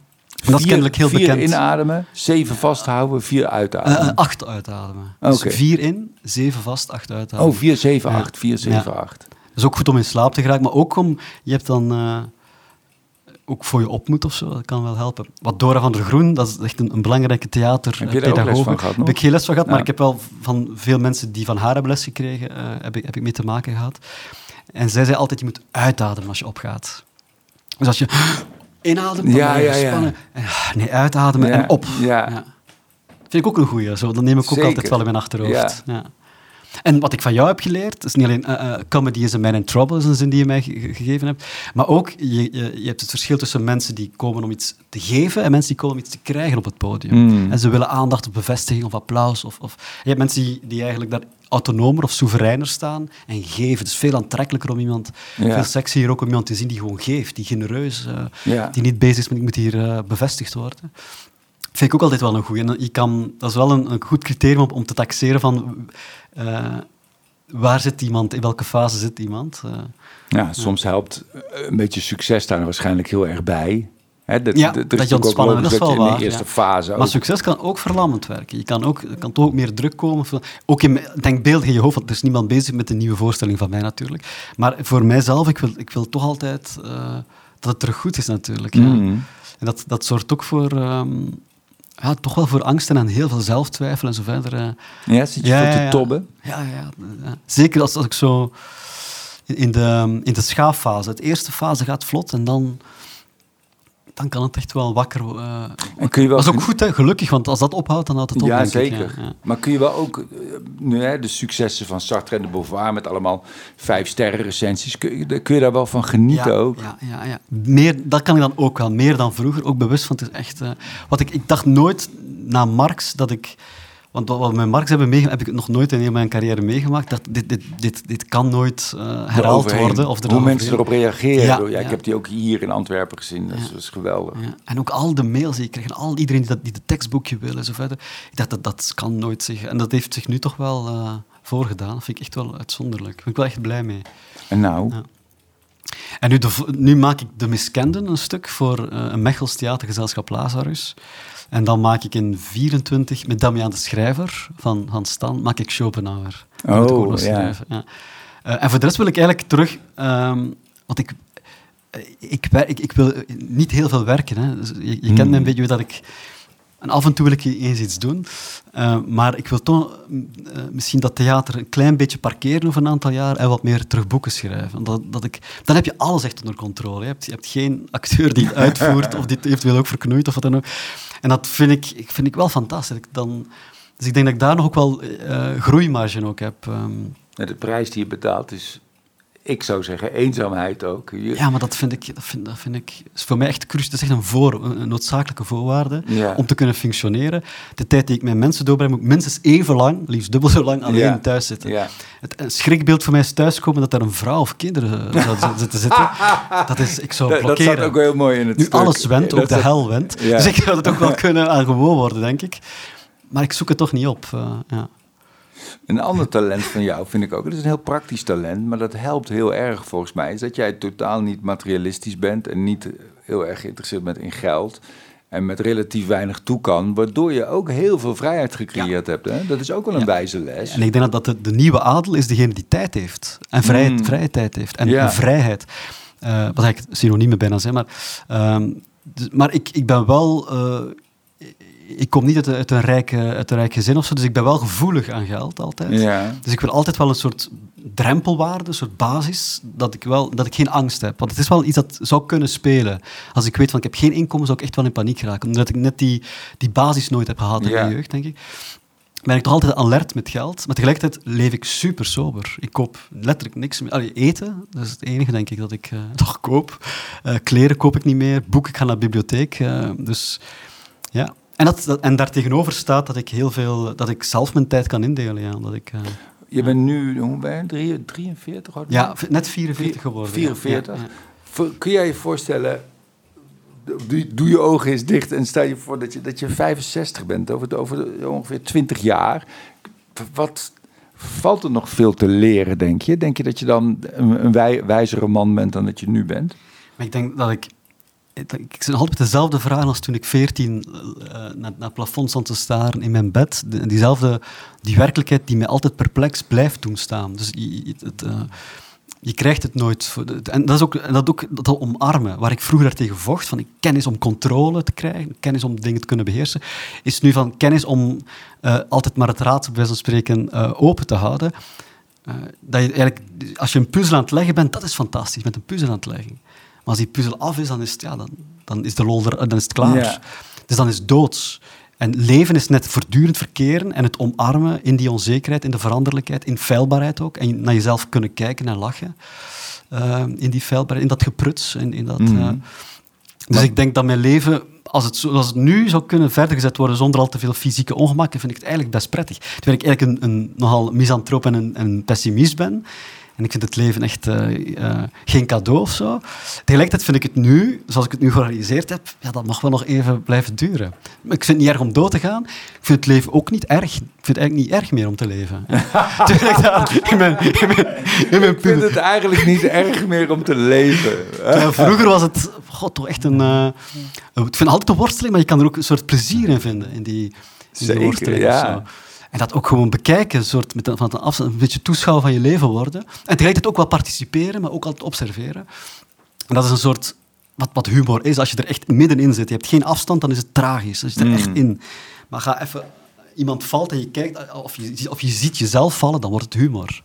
En dat is kennelijk heel vier bekend. inademen, zeven vasthouden, vier uitademen. Uh, acht uitademen. Okay. Dus vier in, zeven vast, acht uitademen. Oh, vier, zeven, acht. Vier, zeven, acht. Is ook goed om in slaap te geraken, maar ook om... Je hebt dan... Uh, ook voor je op moet of zo, dat kan wel helpen. Wat Dora van der Groen, dat is echt een, een belangrijke theaterpedagoog. Heb ik geen les van gehad, maar ik heb wel van veel mensen die van haar hebben les gekregen, uh, heb, ik, heb ik mee te maken gehad. En zij zei altijd, je moet uitademen als je opgaat. Dus als je inademt, dan ja, ja, ja. Nee, uitademen en op. Ja. Vind ik ook een goeie. Zo. Dat neem ik ook altijd wel in mijn achterhoofd. Ja. En wat ik van jou heb geleerd, is niet alleen uh, comedy is a man in trouble, is een zin die je mij gegeven hebt, maar ook je, je, je, hebt het verschil tussen mensen die komen om iets te geven en mensen die komen om iets te krijgen op het podium. Mm. En ze willen aandacht of bevestiging of applaus. Of, of... Je hebt mensen die, die eigenlijk daar autonomer of soevereiner staan en geven. Het is veel aantrekkelijker om iemand, ja. veel sexier ook om iemand te zien die gewoon geeft, die genereus, uh, die niet bezig is met ik moet hier uh, bevestigd worden vind ik ook altijd wel een goede. Je kan, dat is wel een, een goed criterium om, om te taxeren van uh, waar zit iemand, in welke fase zit iemand. Uh, ja, soms helpt een beetje succes daar waarschijnlijk heel erg bij. Hè, dat, ja, dat je ontspannen bent, dat is wel waar. In de eerste fase maar succes kan ook verlammend werken. Je kan ook, er kan toch ook meer druk komen. Ook in denkbeeld in je hoofd, want er is niemand bezig met de nieuwe voorstelling van mij natuurlijk. Maar voor mijzelf, ik wil, ik wil toch altijd uh, dat het terug goed is natuurlijk. Ja. Mm. En dat, dat zorgt ook voor... Um, ja, toch wel voor angsten en heel veel zelftwijfel en zo verder. Eh. Ja, zit je ja, te tobben? Ja, ja, ja, zeker als, als ik zo in de, in de schaaffase. Het eerste fase gaat vlot en dan dan kan het echt wel wakker uh, en kun je wel... Dat is ook goed, hè? gelukkig, want als dat ophoudt, dan houdt het op. Ja, zeker. Ja, Maar kun je wel ook, uh, nu, hè, de successen van Sartre en de Beauvoir met allemaal vijf sterren recensies, kun je, kun je daar wel van genieten ook? Ja, ja, ja. Meer, dat kan ik dan ook wel, meer dan vroeger. Ook bewust van, het is echt... Uh, wat ik, ik dacht nooit na Marx dat ik want wat we met Marx hebben meegemaakt, heb ik nog nooit in heel mijn carrière meegemaakt. Dat dit, dit, dit, dit kan nooit uh, herhaald worden. Of Hoe mensen erop reageren. Ja, ja, Ik heb die ook hier in Antwerpen gezien. Dat, is, geweldig. En ook al de mails die ik kreeg. En al iedereen die, dat, die de tekstboekje wil en zo verder. Ik dacht, dat, dat kan nooit zeggen. En dat heeft zich nu toch wel uh, voorgedaan. Dat vind ik echt wel uitzonderlijk. Daar ben ik wel echt blij mee. En nou? En nu, nu, maak ik De Miskenden een stuk voor uh, een Mechels theatergezelschap Lazarus. En dan maak ik in 24 met Damian de Schrijver van Hans Stan, maak ik Schopenhauer. Oh, ja. ja. Uh, en voor de rest wil ik eigenlijk terug, um, want ik, ik, ik, ik, wil niet heel veel werken. Hè. Dus je, je kent me een hmm. beetje dat ik En af en toe wil ik eens iets doen. Uh, maar ik wil toch uh, misschien dat theater een klein beetje parkeren over een aantal jaar en wat meer terug boeken schrijven. Dat, dat ik, dan heb je alles echt onder controle. Je hebt, je hebt geen acteur die het uitvoert of die eventueel ook verknoeit of wat dan ook. En dat vind ik, vind ik wel fantastisch. Dan, dus ik denk dat ik daar nog ook wel uh, groeimarge ook heb. Um. de prijs die je betaalt is ik zou zeggen, eenzaamheid ook. Ja, maar dat vind ik, dat vind, dat vind ik is voor mij echt cruciaal. Dat is echt een, voor, een noodzakelijke voorwaarde om te kunnen functioneren. De tijd die ik met mensen doorbreng, moet minstens even lang, liefst dubbel zo lang, alleen thuis zitten. Ja. Het een schrikbeeld voor mij is thuiskomen dat er een vrouw of kinderen zouden zitten zitten. Dat is, ik zou blokkeren. Dat staat ook heel mooi in het Nu alles went, ook de hel went. Dus ik zou het ook wel kunnen aan gewoon worden, denk ik. Maar ik zoek het toch niet op. Uh, ja. Een ander talent van jou vind ik ook, het is een heel praktisch talent, maar dat helpt heel erg volgens mij, is dat jij totaal niet materialistisch bent en niet heel erg geïnteresseerd bent in geld en met relatief weinig toe kan, waardoor je ook heel veel vrijheid gecreëerd hebt. Hè? Dat is ook wel een wijze les. En ik denk dat de, de, nieuwe adel is degene die tijd heeft en vrijheid, mm. vrije tijd heeft en, vrijheid. Uh, wat ik synoniemen bijna zijn, maar, uh, maar ik, ik ben wel... Uh, ik kom niet uit, uit, een rijk, uit een rijk gezin of zo, dus ik ben wel gevoelig aan geld altijd. Ja. Dus ik wil altijd wel een soort drempelwaarde, een soort basis, dat ik, wel, dat ik geen angst heb. Want het is wel iets dat zou kunnen spelen. Als ik weet van ik heb geen inkomen, zou ik echt wel in paniek raken. Omdat ik net die, die basis nooit heb gehad in mijn jeugd, denk ik. Ben ik toch altijd alert met geld, maar tegelijkertijd leef ik super sober. Ik koop letterlijk niks meer. Allee, eten, dat is het enige, denk ik, dat ik uh, toch koop. Uh, kleren koop ik niet meer, boeken, ik ga naar de bibliotheek. Uh, dus ja, en, dat, en daartegenover staat dat ik heel veel, dat ik zelf mijn tijd kan indelen. Ja, dat ik, uh, je bent nu, hoe ben je, 43? Ja, net 44 geworden. 44. Ja, ja. Kun jij je voorstellen, doe, doe, je ogen eens dicht en stel je voor dat je, dat je 65 bent, over, over ongeveer 20 jaar. Wat valt er nog veel te leren, denk je? Denk je dat je dan een, een wijzere man bent dan dat je nu bent? Maar ik denk dat ik ik zit altijd met dezelfde vraag als toen ik veertien uh, naar, naar plafond stond te staren in mijn bed. diezelfde, die werkelijkheid die mij altijd perplex blijft doen staan. Dus het, uh, je krijgt het nooit. En dat is ook dat, ook, dat omarmen, waar ik vroeger tegen vocht, van kennis om controle te krijgen, kennis om dingen te kunnen beheersen, is nu van kennis om uh, altijd maar het raad, bij spreken, open te houden. dat je eigenlijk, als je een puzzel aan het leggen bent, dat is fantastisch, met een puzzel aan het leggen. Maar als die puzzel af is, dan is het, ja, dan, dan is de lol er, dan is het klaar. Dus dan is het doods. En leven is net voortdurend verkeren en het omarmen in die onzekerheid, in de veranderlijkheid, in feilbaarheid ook. En naar jezelf kunnen kijken en lachen. Uh, in die feilbaarheid, in dat gepruts. In, in dat, uh, dus ik denk dat mijn leven, als het, als het nu zou kunnen verder gezet worden zonder al te veel fysieke ongemakken, vind ik het eigenlijk best prettig. Terwijl ik eigenlijk een, een nogal misantroop en een, een pessimist ben. En ik vind het leven echt uh, uh, geen cadeau of zo. Tegelijkertijd vind ik het nu, zoals ik het nu gerealiseerd heb, ja, dat mag wel nog even blijven duren. ik vind het niet erg om dood te gaan. Ik vind het leven ook niet erg. Ik vind het eigenlijk niet erg meer om te leven. ik, vind het eigenlijk niet erg meer om te leven. vroeger was het god, toch echt een... Uh, ik vind altijd een worsteling, maar je kan er ook een soort plezier in vinden, in die, in die worsteling. Ja. En dat ook gewoon bekijken, een soort met een, van een afstand, een beetje toeschouwer van je leven worden. En tegelijkertijd ook wel participeren, maar ook altijd observeren. En dat is een soort, wat, wat humor is, als je er echt middenin zit. Je hebt geen afstand, dan is het tragisch. Als je er echt mm. in. Maar ga even, iemand valt en je kijkt, of je, of je ziet jezelf vallen, dan wordt het humor.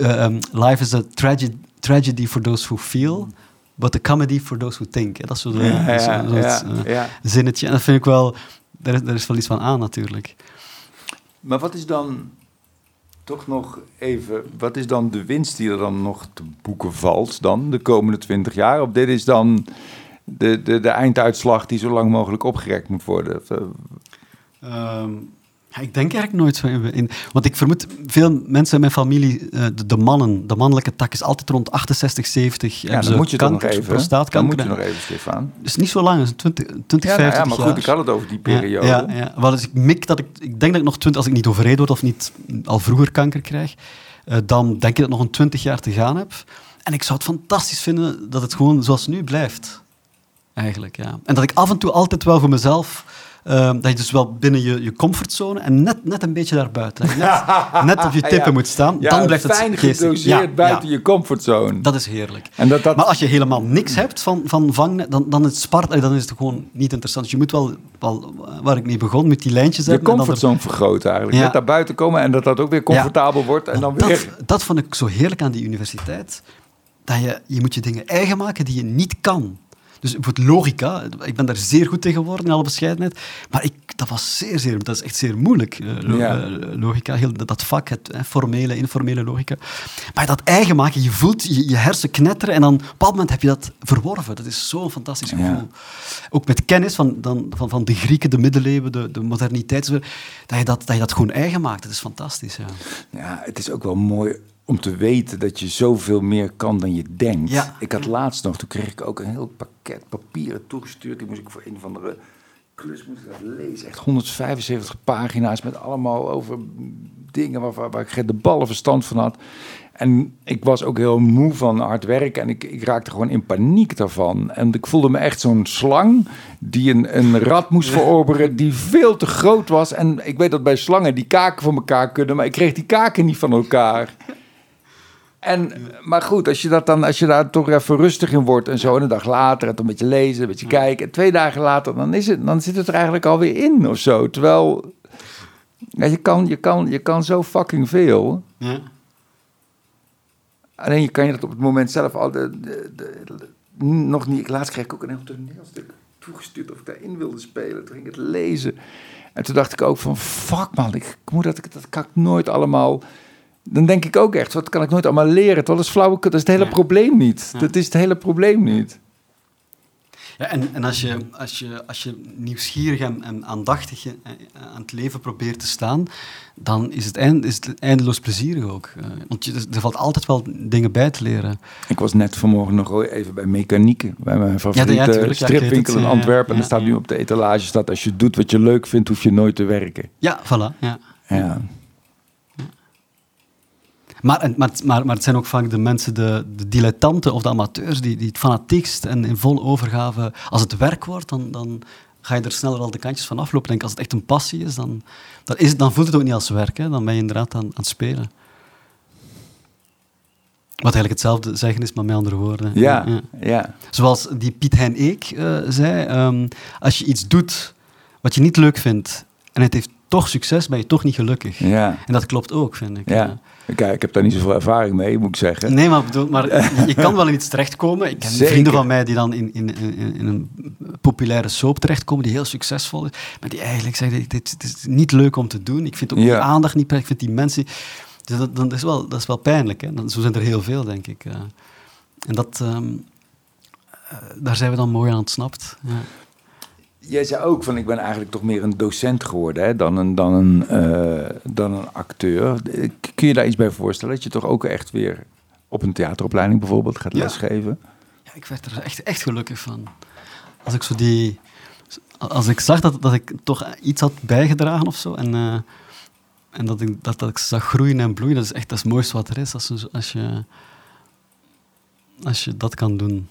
Uh, life is a tragedy, tragedy for those who feel, but a comedy for those who think. Dat is zo'n ja, zo, ja, uh, zinnetje. En dat vind ik wel, daar is, daar is wel iets van aan natuurlijk. Maar wat is dan toch nog even, wat is dan de winst die er dan nog te boeken valt dan de komende twintig jaar? Of dit is dan de, de, de einduitslag die zo lang mogelijk opgerekt moet worden? Um, ik denk eigenlijk nooit zo in. Want ik vermoed, veel mensen in mijn familie, eh, de, de, mannen, de mannelijke tak is altijd rond 68, 70. Ja, dan moet je kanker, nog even. Dan moet je nog even, Stefan. Dus niet zo lang, 20, 20 ja, 50 nou ja, maar goed, ik had het over die periode. Ja, ja, ja. dus ik mik dat ik, ik denk dat ik nog 20, als ik niet overreden word of niet al vroeger kanker krijg, uh, dan denk ik dat ik nog een 20 jaar te gaan heb. En ik zou het fantastisch vinden dat het gewoon zoals nu blijft. Eigenlijk, ja. En dat ik af en toe altijd wel voor mezelf Ehm, dat je dus wel binnen je, je comfortzone en net, net een beetje daarbuiten. Net, net op je tippen moet staan. Ja, dan blijft het fijn gedoseerd buiten je comfortzone. Dat is heerlijk. En dat, dat... Maar als je helemaal niks hebt van, van vangnet, dan, dan, is het spart, dan is het gewoon niet interessant. Dus je moet wel, wel waar ik mee begon, met die lijntjes je hebben. comfortzone er... vergroten eigenlijk. Net daar buiten komen en dat dat ook weer comfortabel wordt. En dan dat, weer... dat vond ik zo heerlijk aan die universiteit. Dat je, je moet je dingen eigen maken die je niet kan. Dus bijvoorbeeld logica, ik ben daar zeer goed tegen geworden in alle bescheidenheid, maar ik, dat was zeer, zeer, dat is echt zeer moeilijk, uh, ja. logica, heel, dat vak, het formele, informele logica. Maar dat eigen maken, je voelt je, je hersen knetteren en dan op een bepaald moment heb je dat verworven. Dat is zo'n fantastisch gevoel. Ja. Ook met kennis van, dan, van, van de Grieken, de middeleeuwen, de, de moderniteit, dat je dat, dat je dat gewoon eigen maakt. Dat is fantastisch, ja. Ja, het is ook wel mooi om te weten dat je zoveel meer kan dan je denkt. Ja. Ik had laatst nog, toen kreeg ik ook een heel pakket papieren toegestuurd. Die moest ik voor een of andere klus moest ik dat lezen. Echt 175 pagina's met allemaal over dingen waar, waar, waar ik de ballen verstand van had. En ik was ook heel moe van hard werken en ik, ik raakte gewoon in paniek daarvan. En ik voelde me echt zo'n slang die een, een rat moest verorberen die veel te groot was. En ik weet dat bij slangen die kaken van elkaar kunnen, maar ik kreeg die kaken niet van elkaar. En, maar goed, als je, dat dan, als je daar toch even rustig in wordt en zo, en een dag later het een beetje lezen, een beetje kijken, en twee dagen later, dan, is het, dan zit het er eigenlijk alweer in of zo. Terwijl ja, je, kan, je, kan, je kan zo fucking veel. Ja. Alleen je kan je dat op het moment zelf al de, de, de, nog niet. Laatst kreeg ik ook een heel toneelstuk toegestuurd of ik daarin wilde spelen. Toen ging ik het lezen. En toen dacht ik ook van fuck man, ik, moet dat, dat kan ik nooit allemaal dan denk ik ook echt, wat kan ik nooit allemaal leren? Dat is flauw, dat is het hele ja. probleem niet. Ja. Dat is het hele probleem niet. Ja, en, en als, je, als, je, als je nieuwsgierig en, en aandachtig aan het leven probeert te staan, dan is het, eind, is het eindeloos plezierig ook. Want je, er valt altijd wel dingen bij te leren. Ik was net vanmorgen nog even bij Mechanieken, bij mijn favoriete ja, ja, stripwinkel in Antwerpen. en er staat nu op de etalage, staat, als je doet wat je leuk vindt, hoef je nooit te werken. Ja, voilà. Ja. ja. Maar, maar, maar, maar het zijn ook vaak de mensen, de, de dilettanten of de amateurs, die, die het fanatiekst en in vol overgave... Als het werk wordt, dan, dan ga je er sneller al de kantjes van aflopen. Denk, als het echt een passie is, dan, dan, is het, dan voelt het ook niet als werk. Hè. Dan ben je inderdaad aan, aan het spelen. Wat eigenlijk hetzelfde zeggen is, maar met andere woorden. Ja, ja. ja. Zoals die Piet Hein Eek uh, zei, um, als je iets doet wat je niet leuk vindt en het heeft toch succes, ben je toch niet gelukkig. Ja. En dat klopt ook, vind ik. Ja. Kijk, ik heb daar niet zoveel ervaring mee, moet ik zeggen. Nee, maar, bedoel, maar je kan wel in iets terechtkomen. Ik ken Zeker. vrienden van mij die dan in, in, in, in, een populaire soap terechtkomen, die heel succesvol is, maar die eigenlijk zeggen, dit, dit is niet leuk om te doen. Ik vind ook ja. die aandacht niet prettig, ik vind die mensen... Dus dat, dat, is, wel, dat is wel pijnlijk. Hè? Zo zijn er heel veel, denk ik. Uh, en dat, um, uh, daar zijn we dan mooi aan ontsnapt. Ja jij zei ook van ik ben eigenlijk toch meer een docent geworden hè, dan, een, dan, een, uh, dan een acteur. Kun je daar iets bij voorstellen? Dat je toch ook echt weer op een theateropleiding bijvoorbeeld gaat lesgeven? Ja, ik werd er echt, echt gelukkig van. Als ik zo die... Als ik zag dat, dat ik toch iets had bijgedragen of zo en, uh, en dat, ik, dat, dat ik zag groeien en bloeien, dat is echt dat is het mooiste wat er is. Als, als, je, als je dat kan doen.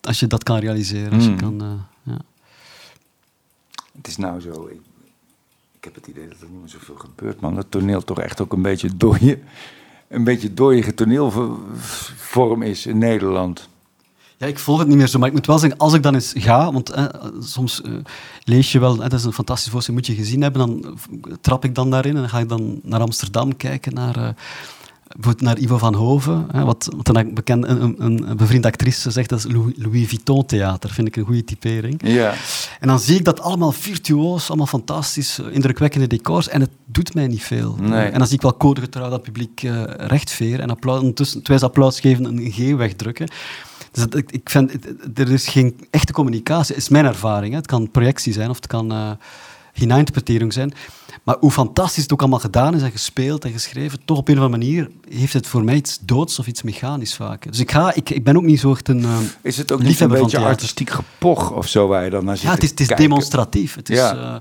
Als je dat kan realiseren. Als je Mm. kan, uh, ja. Het is nou zo, ik, heb het idee dat er niet meer zoveel gebeurt, man. Dat toneel toch echt ook een beetje dooie, een beetje dooie toneelvorm is in Nederland. Ja, ik volg het niet meer zo, maar ik moet wel zeggen, als ik dan eens ga, want eh, soms uh, lees je wel, eh, dat is een fantastisch voorstelling, moet je gezien hebben, dan trap ik dan daarin en ga ik dan naar Amsterdam kijken, naar, uh, bijvoorbeeld naar Ivo van Hoven, hè, wat, wat een, bekend, een, een, bevriende actrice zegt, dat is Louis, Vuitton theater, vind ik een goede typering. Ja. En dan zie ik dat allemaal virtuoos, allemaal fantastisch, indrukwekkende decors, en het doet mij niet veel. Nee. En dan zie ik wel codegetrouw dat publiek uh, rechtveren en applaus, ondertussen, ze applaus geven, een G wegdrukken. Dus dat, ik, ik vind, er is geen echte communicatie, is mijn ervaring. Hè. Het kan projectie zijn of het kan uh, hineininterpretering zijn. Maar hoe fantastisch het ook allemaal gedaan is en gespeeld en geschreven, toch op een of andere manier heeft het voor mij iets doods of iets mechanisch vaak. Dus ik, ga, ik, ik ben ook niet zo echt een uh, Is het ook niet een beetje artistiek gepoch of zo waar je dan naar zit Ja, het is, het is demonstratief. Het is, ja. uh,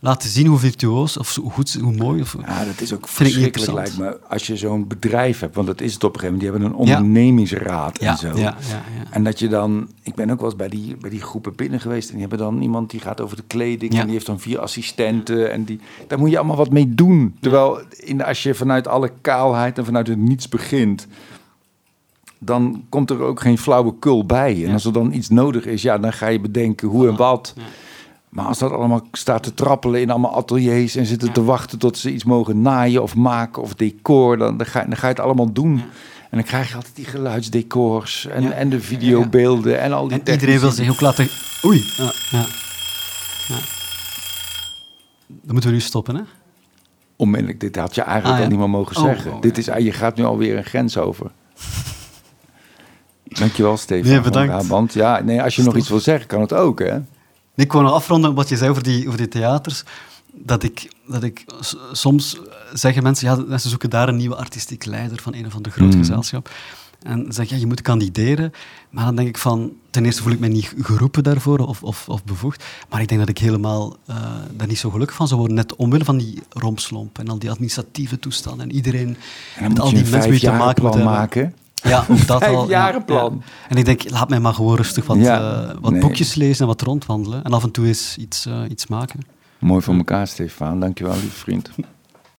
laten zien hoe virtuoos of hoe goed, hoe mooi. Of, ja, dat is ook verschrikkelijk lijkt me. Als je zo'n bedrijf hebt, want dat is het op een gegeven moment. Die hebben een ondernemingsraad Ja, en zo. ja, ja, ja. En dat je dan, ik ben ook wel eens bij die, bij die groepen binnen geweest. En die hebben dan iemand die gaat over de kleding. En die heeft dan vier assistenten. En die, daar moet je allemaal wat mee doen. Terwijl in, als je vanuit alle kaalheid en vanuit het niets begint. Dan komt er ook geen flauwekul bij. En als er dan iets nodig is, ja, dan ga je bedenken hoe en wat. Maar als dat allemaal staat te trappelen in allemaal ateliers en zitten Ja. te wachten tot ze iets mogen naaien of maken of decor, dan, dan, ga, dan ga je het allemaal doen. En dan krijg je altijd die geluidsdecors en, Ja. en de videobeelden en al die En iedereen wil zich ook laten... Oei. Ja, ja. ja. Dan moeten we nu stoppen, hè? Onmiddellijk, dit had je eigenlijk Ah, al niet meer mogen Oh, zeggen. oh, dit is, je gaat nu alweer een grens over. Dankjewel, Stefan. Nee, bedankt. Brabant. Ja, nee, als je nog iets wil zeggen, kan het ook, hè? Ik wou nog afronden wat je zei over die, over die theaters. Dat ik, dat ik soms zeggen mensen, ja, mensen zoeken daar een nieuwe artistiek leider van een of ander groot Mm. gezelschap. En zeg je, ja, je moet kandideren. Maar dan denk ik van, ten eerste voel ik me niet geroepen daarvoor of, of, of bevoegd. Maar ik denk dat ik helemaal eh, daar niet zo gelukkig van zou worden. Net omwille van die rompslomp en al die administratieve toestanden. En iedereen En met moet al die mensen die te maken hebben. maken. Ja, dat al. ja, Vijfjarenplan. ja. En ik denk, laat mij maar gewoon rustig wat, eh, wat nee. boekjes lezen en wat rondwandelen. En af en toe eens iets, eh, iets maken. Mooi voor elkaar, Stefan. Dankjewel, lieve vriend.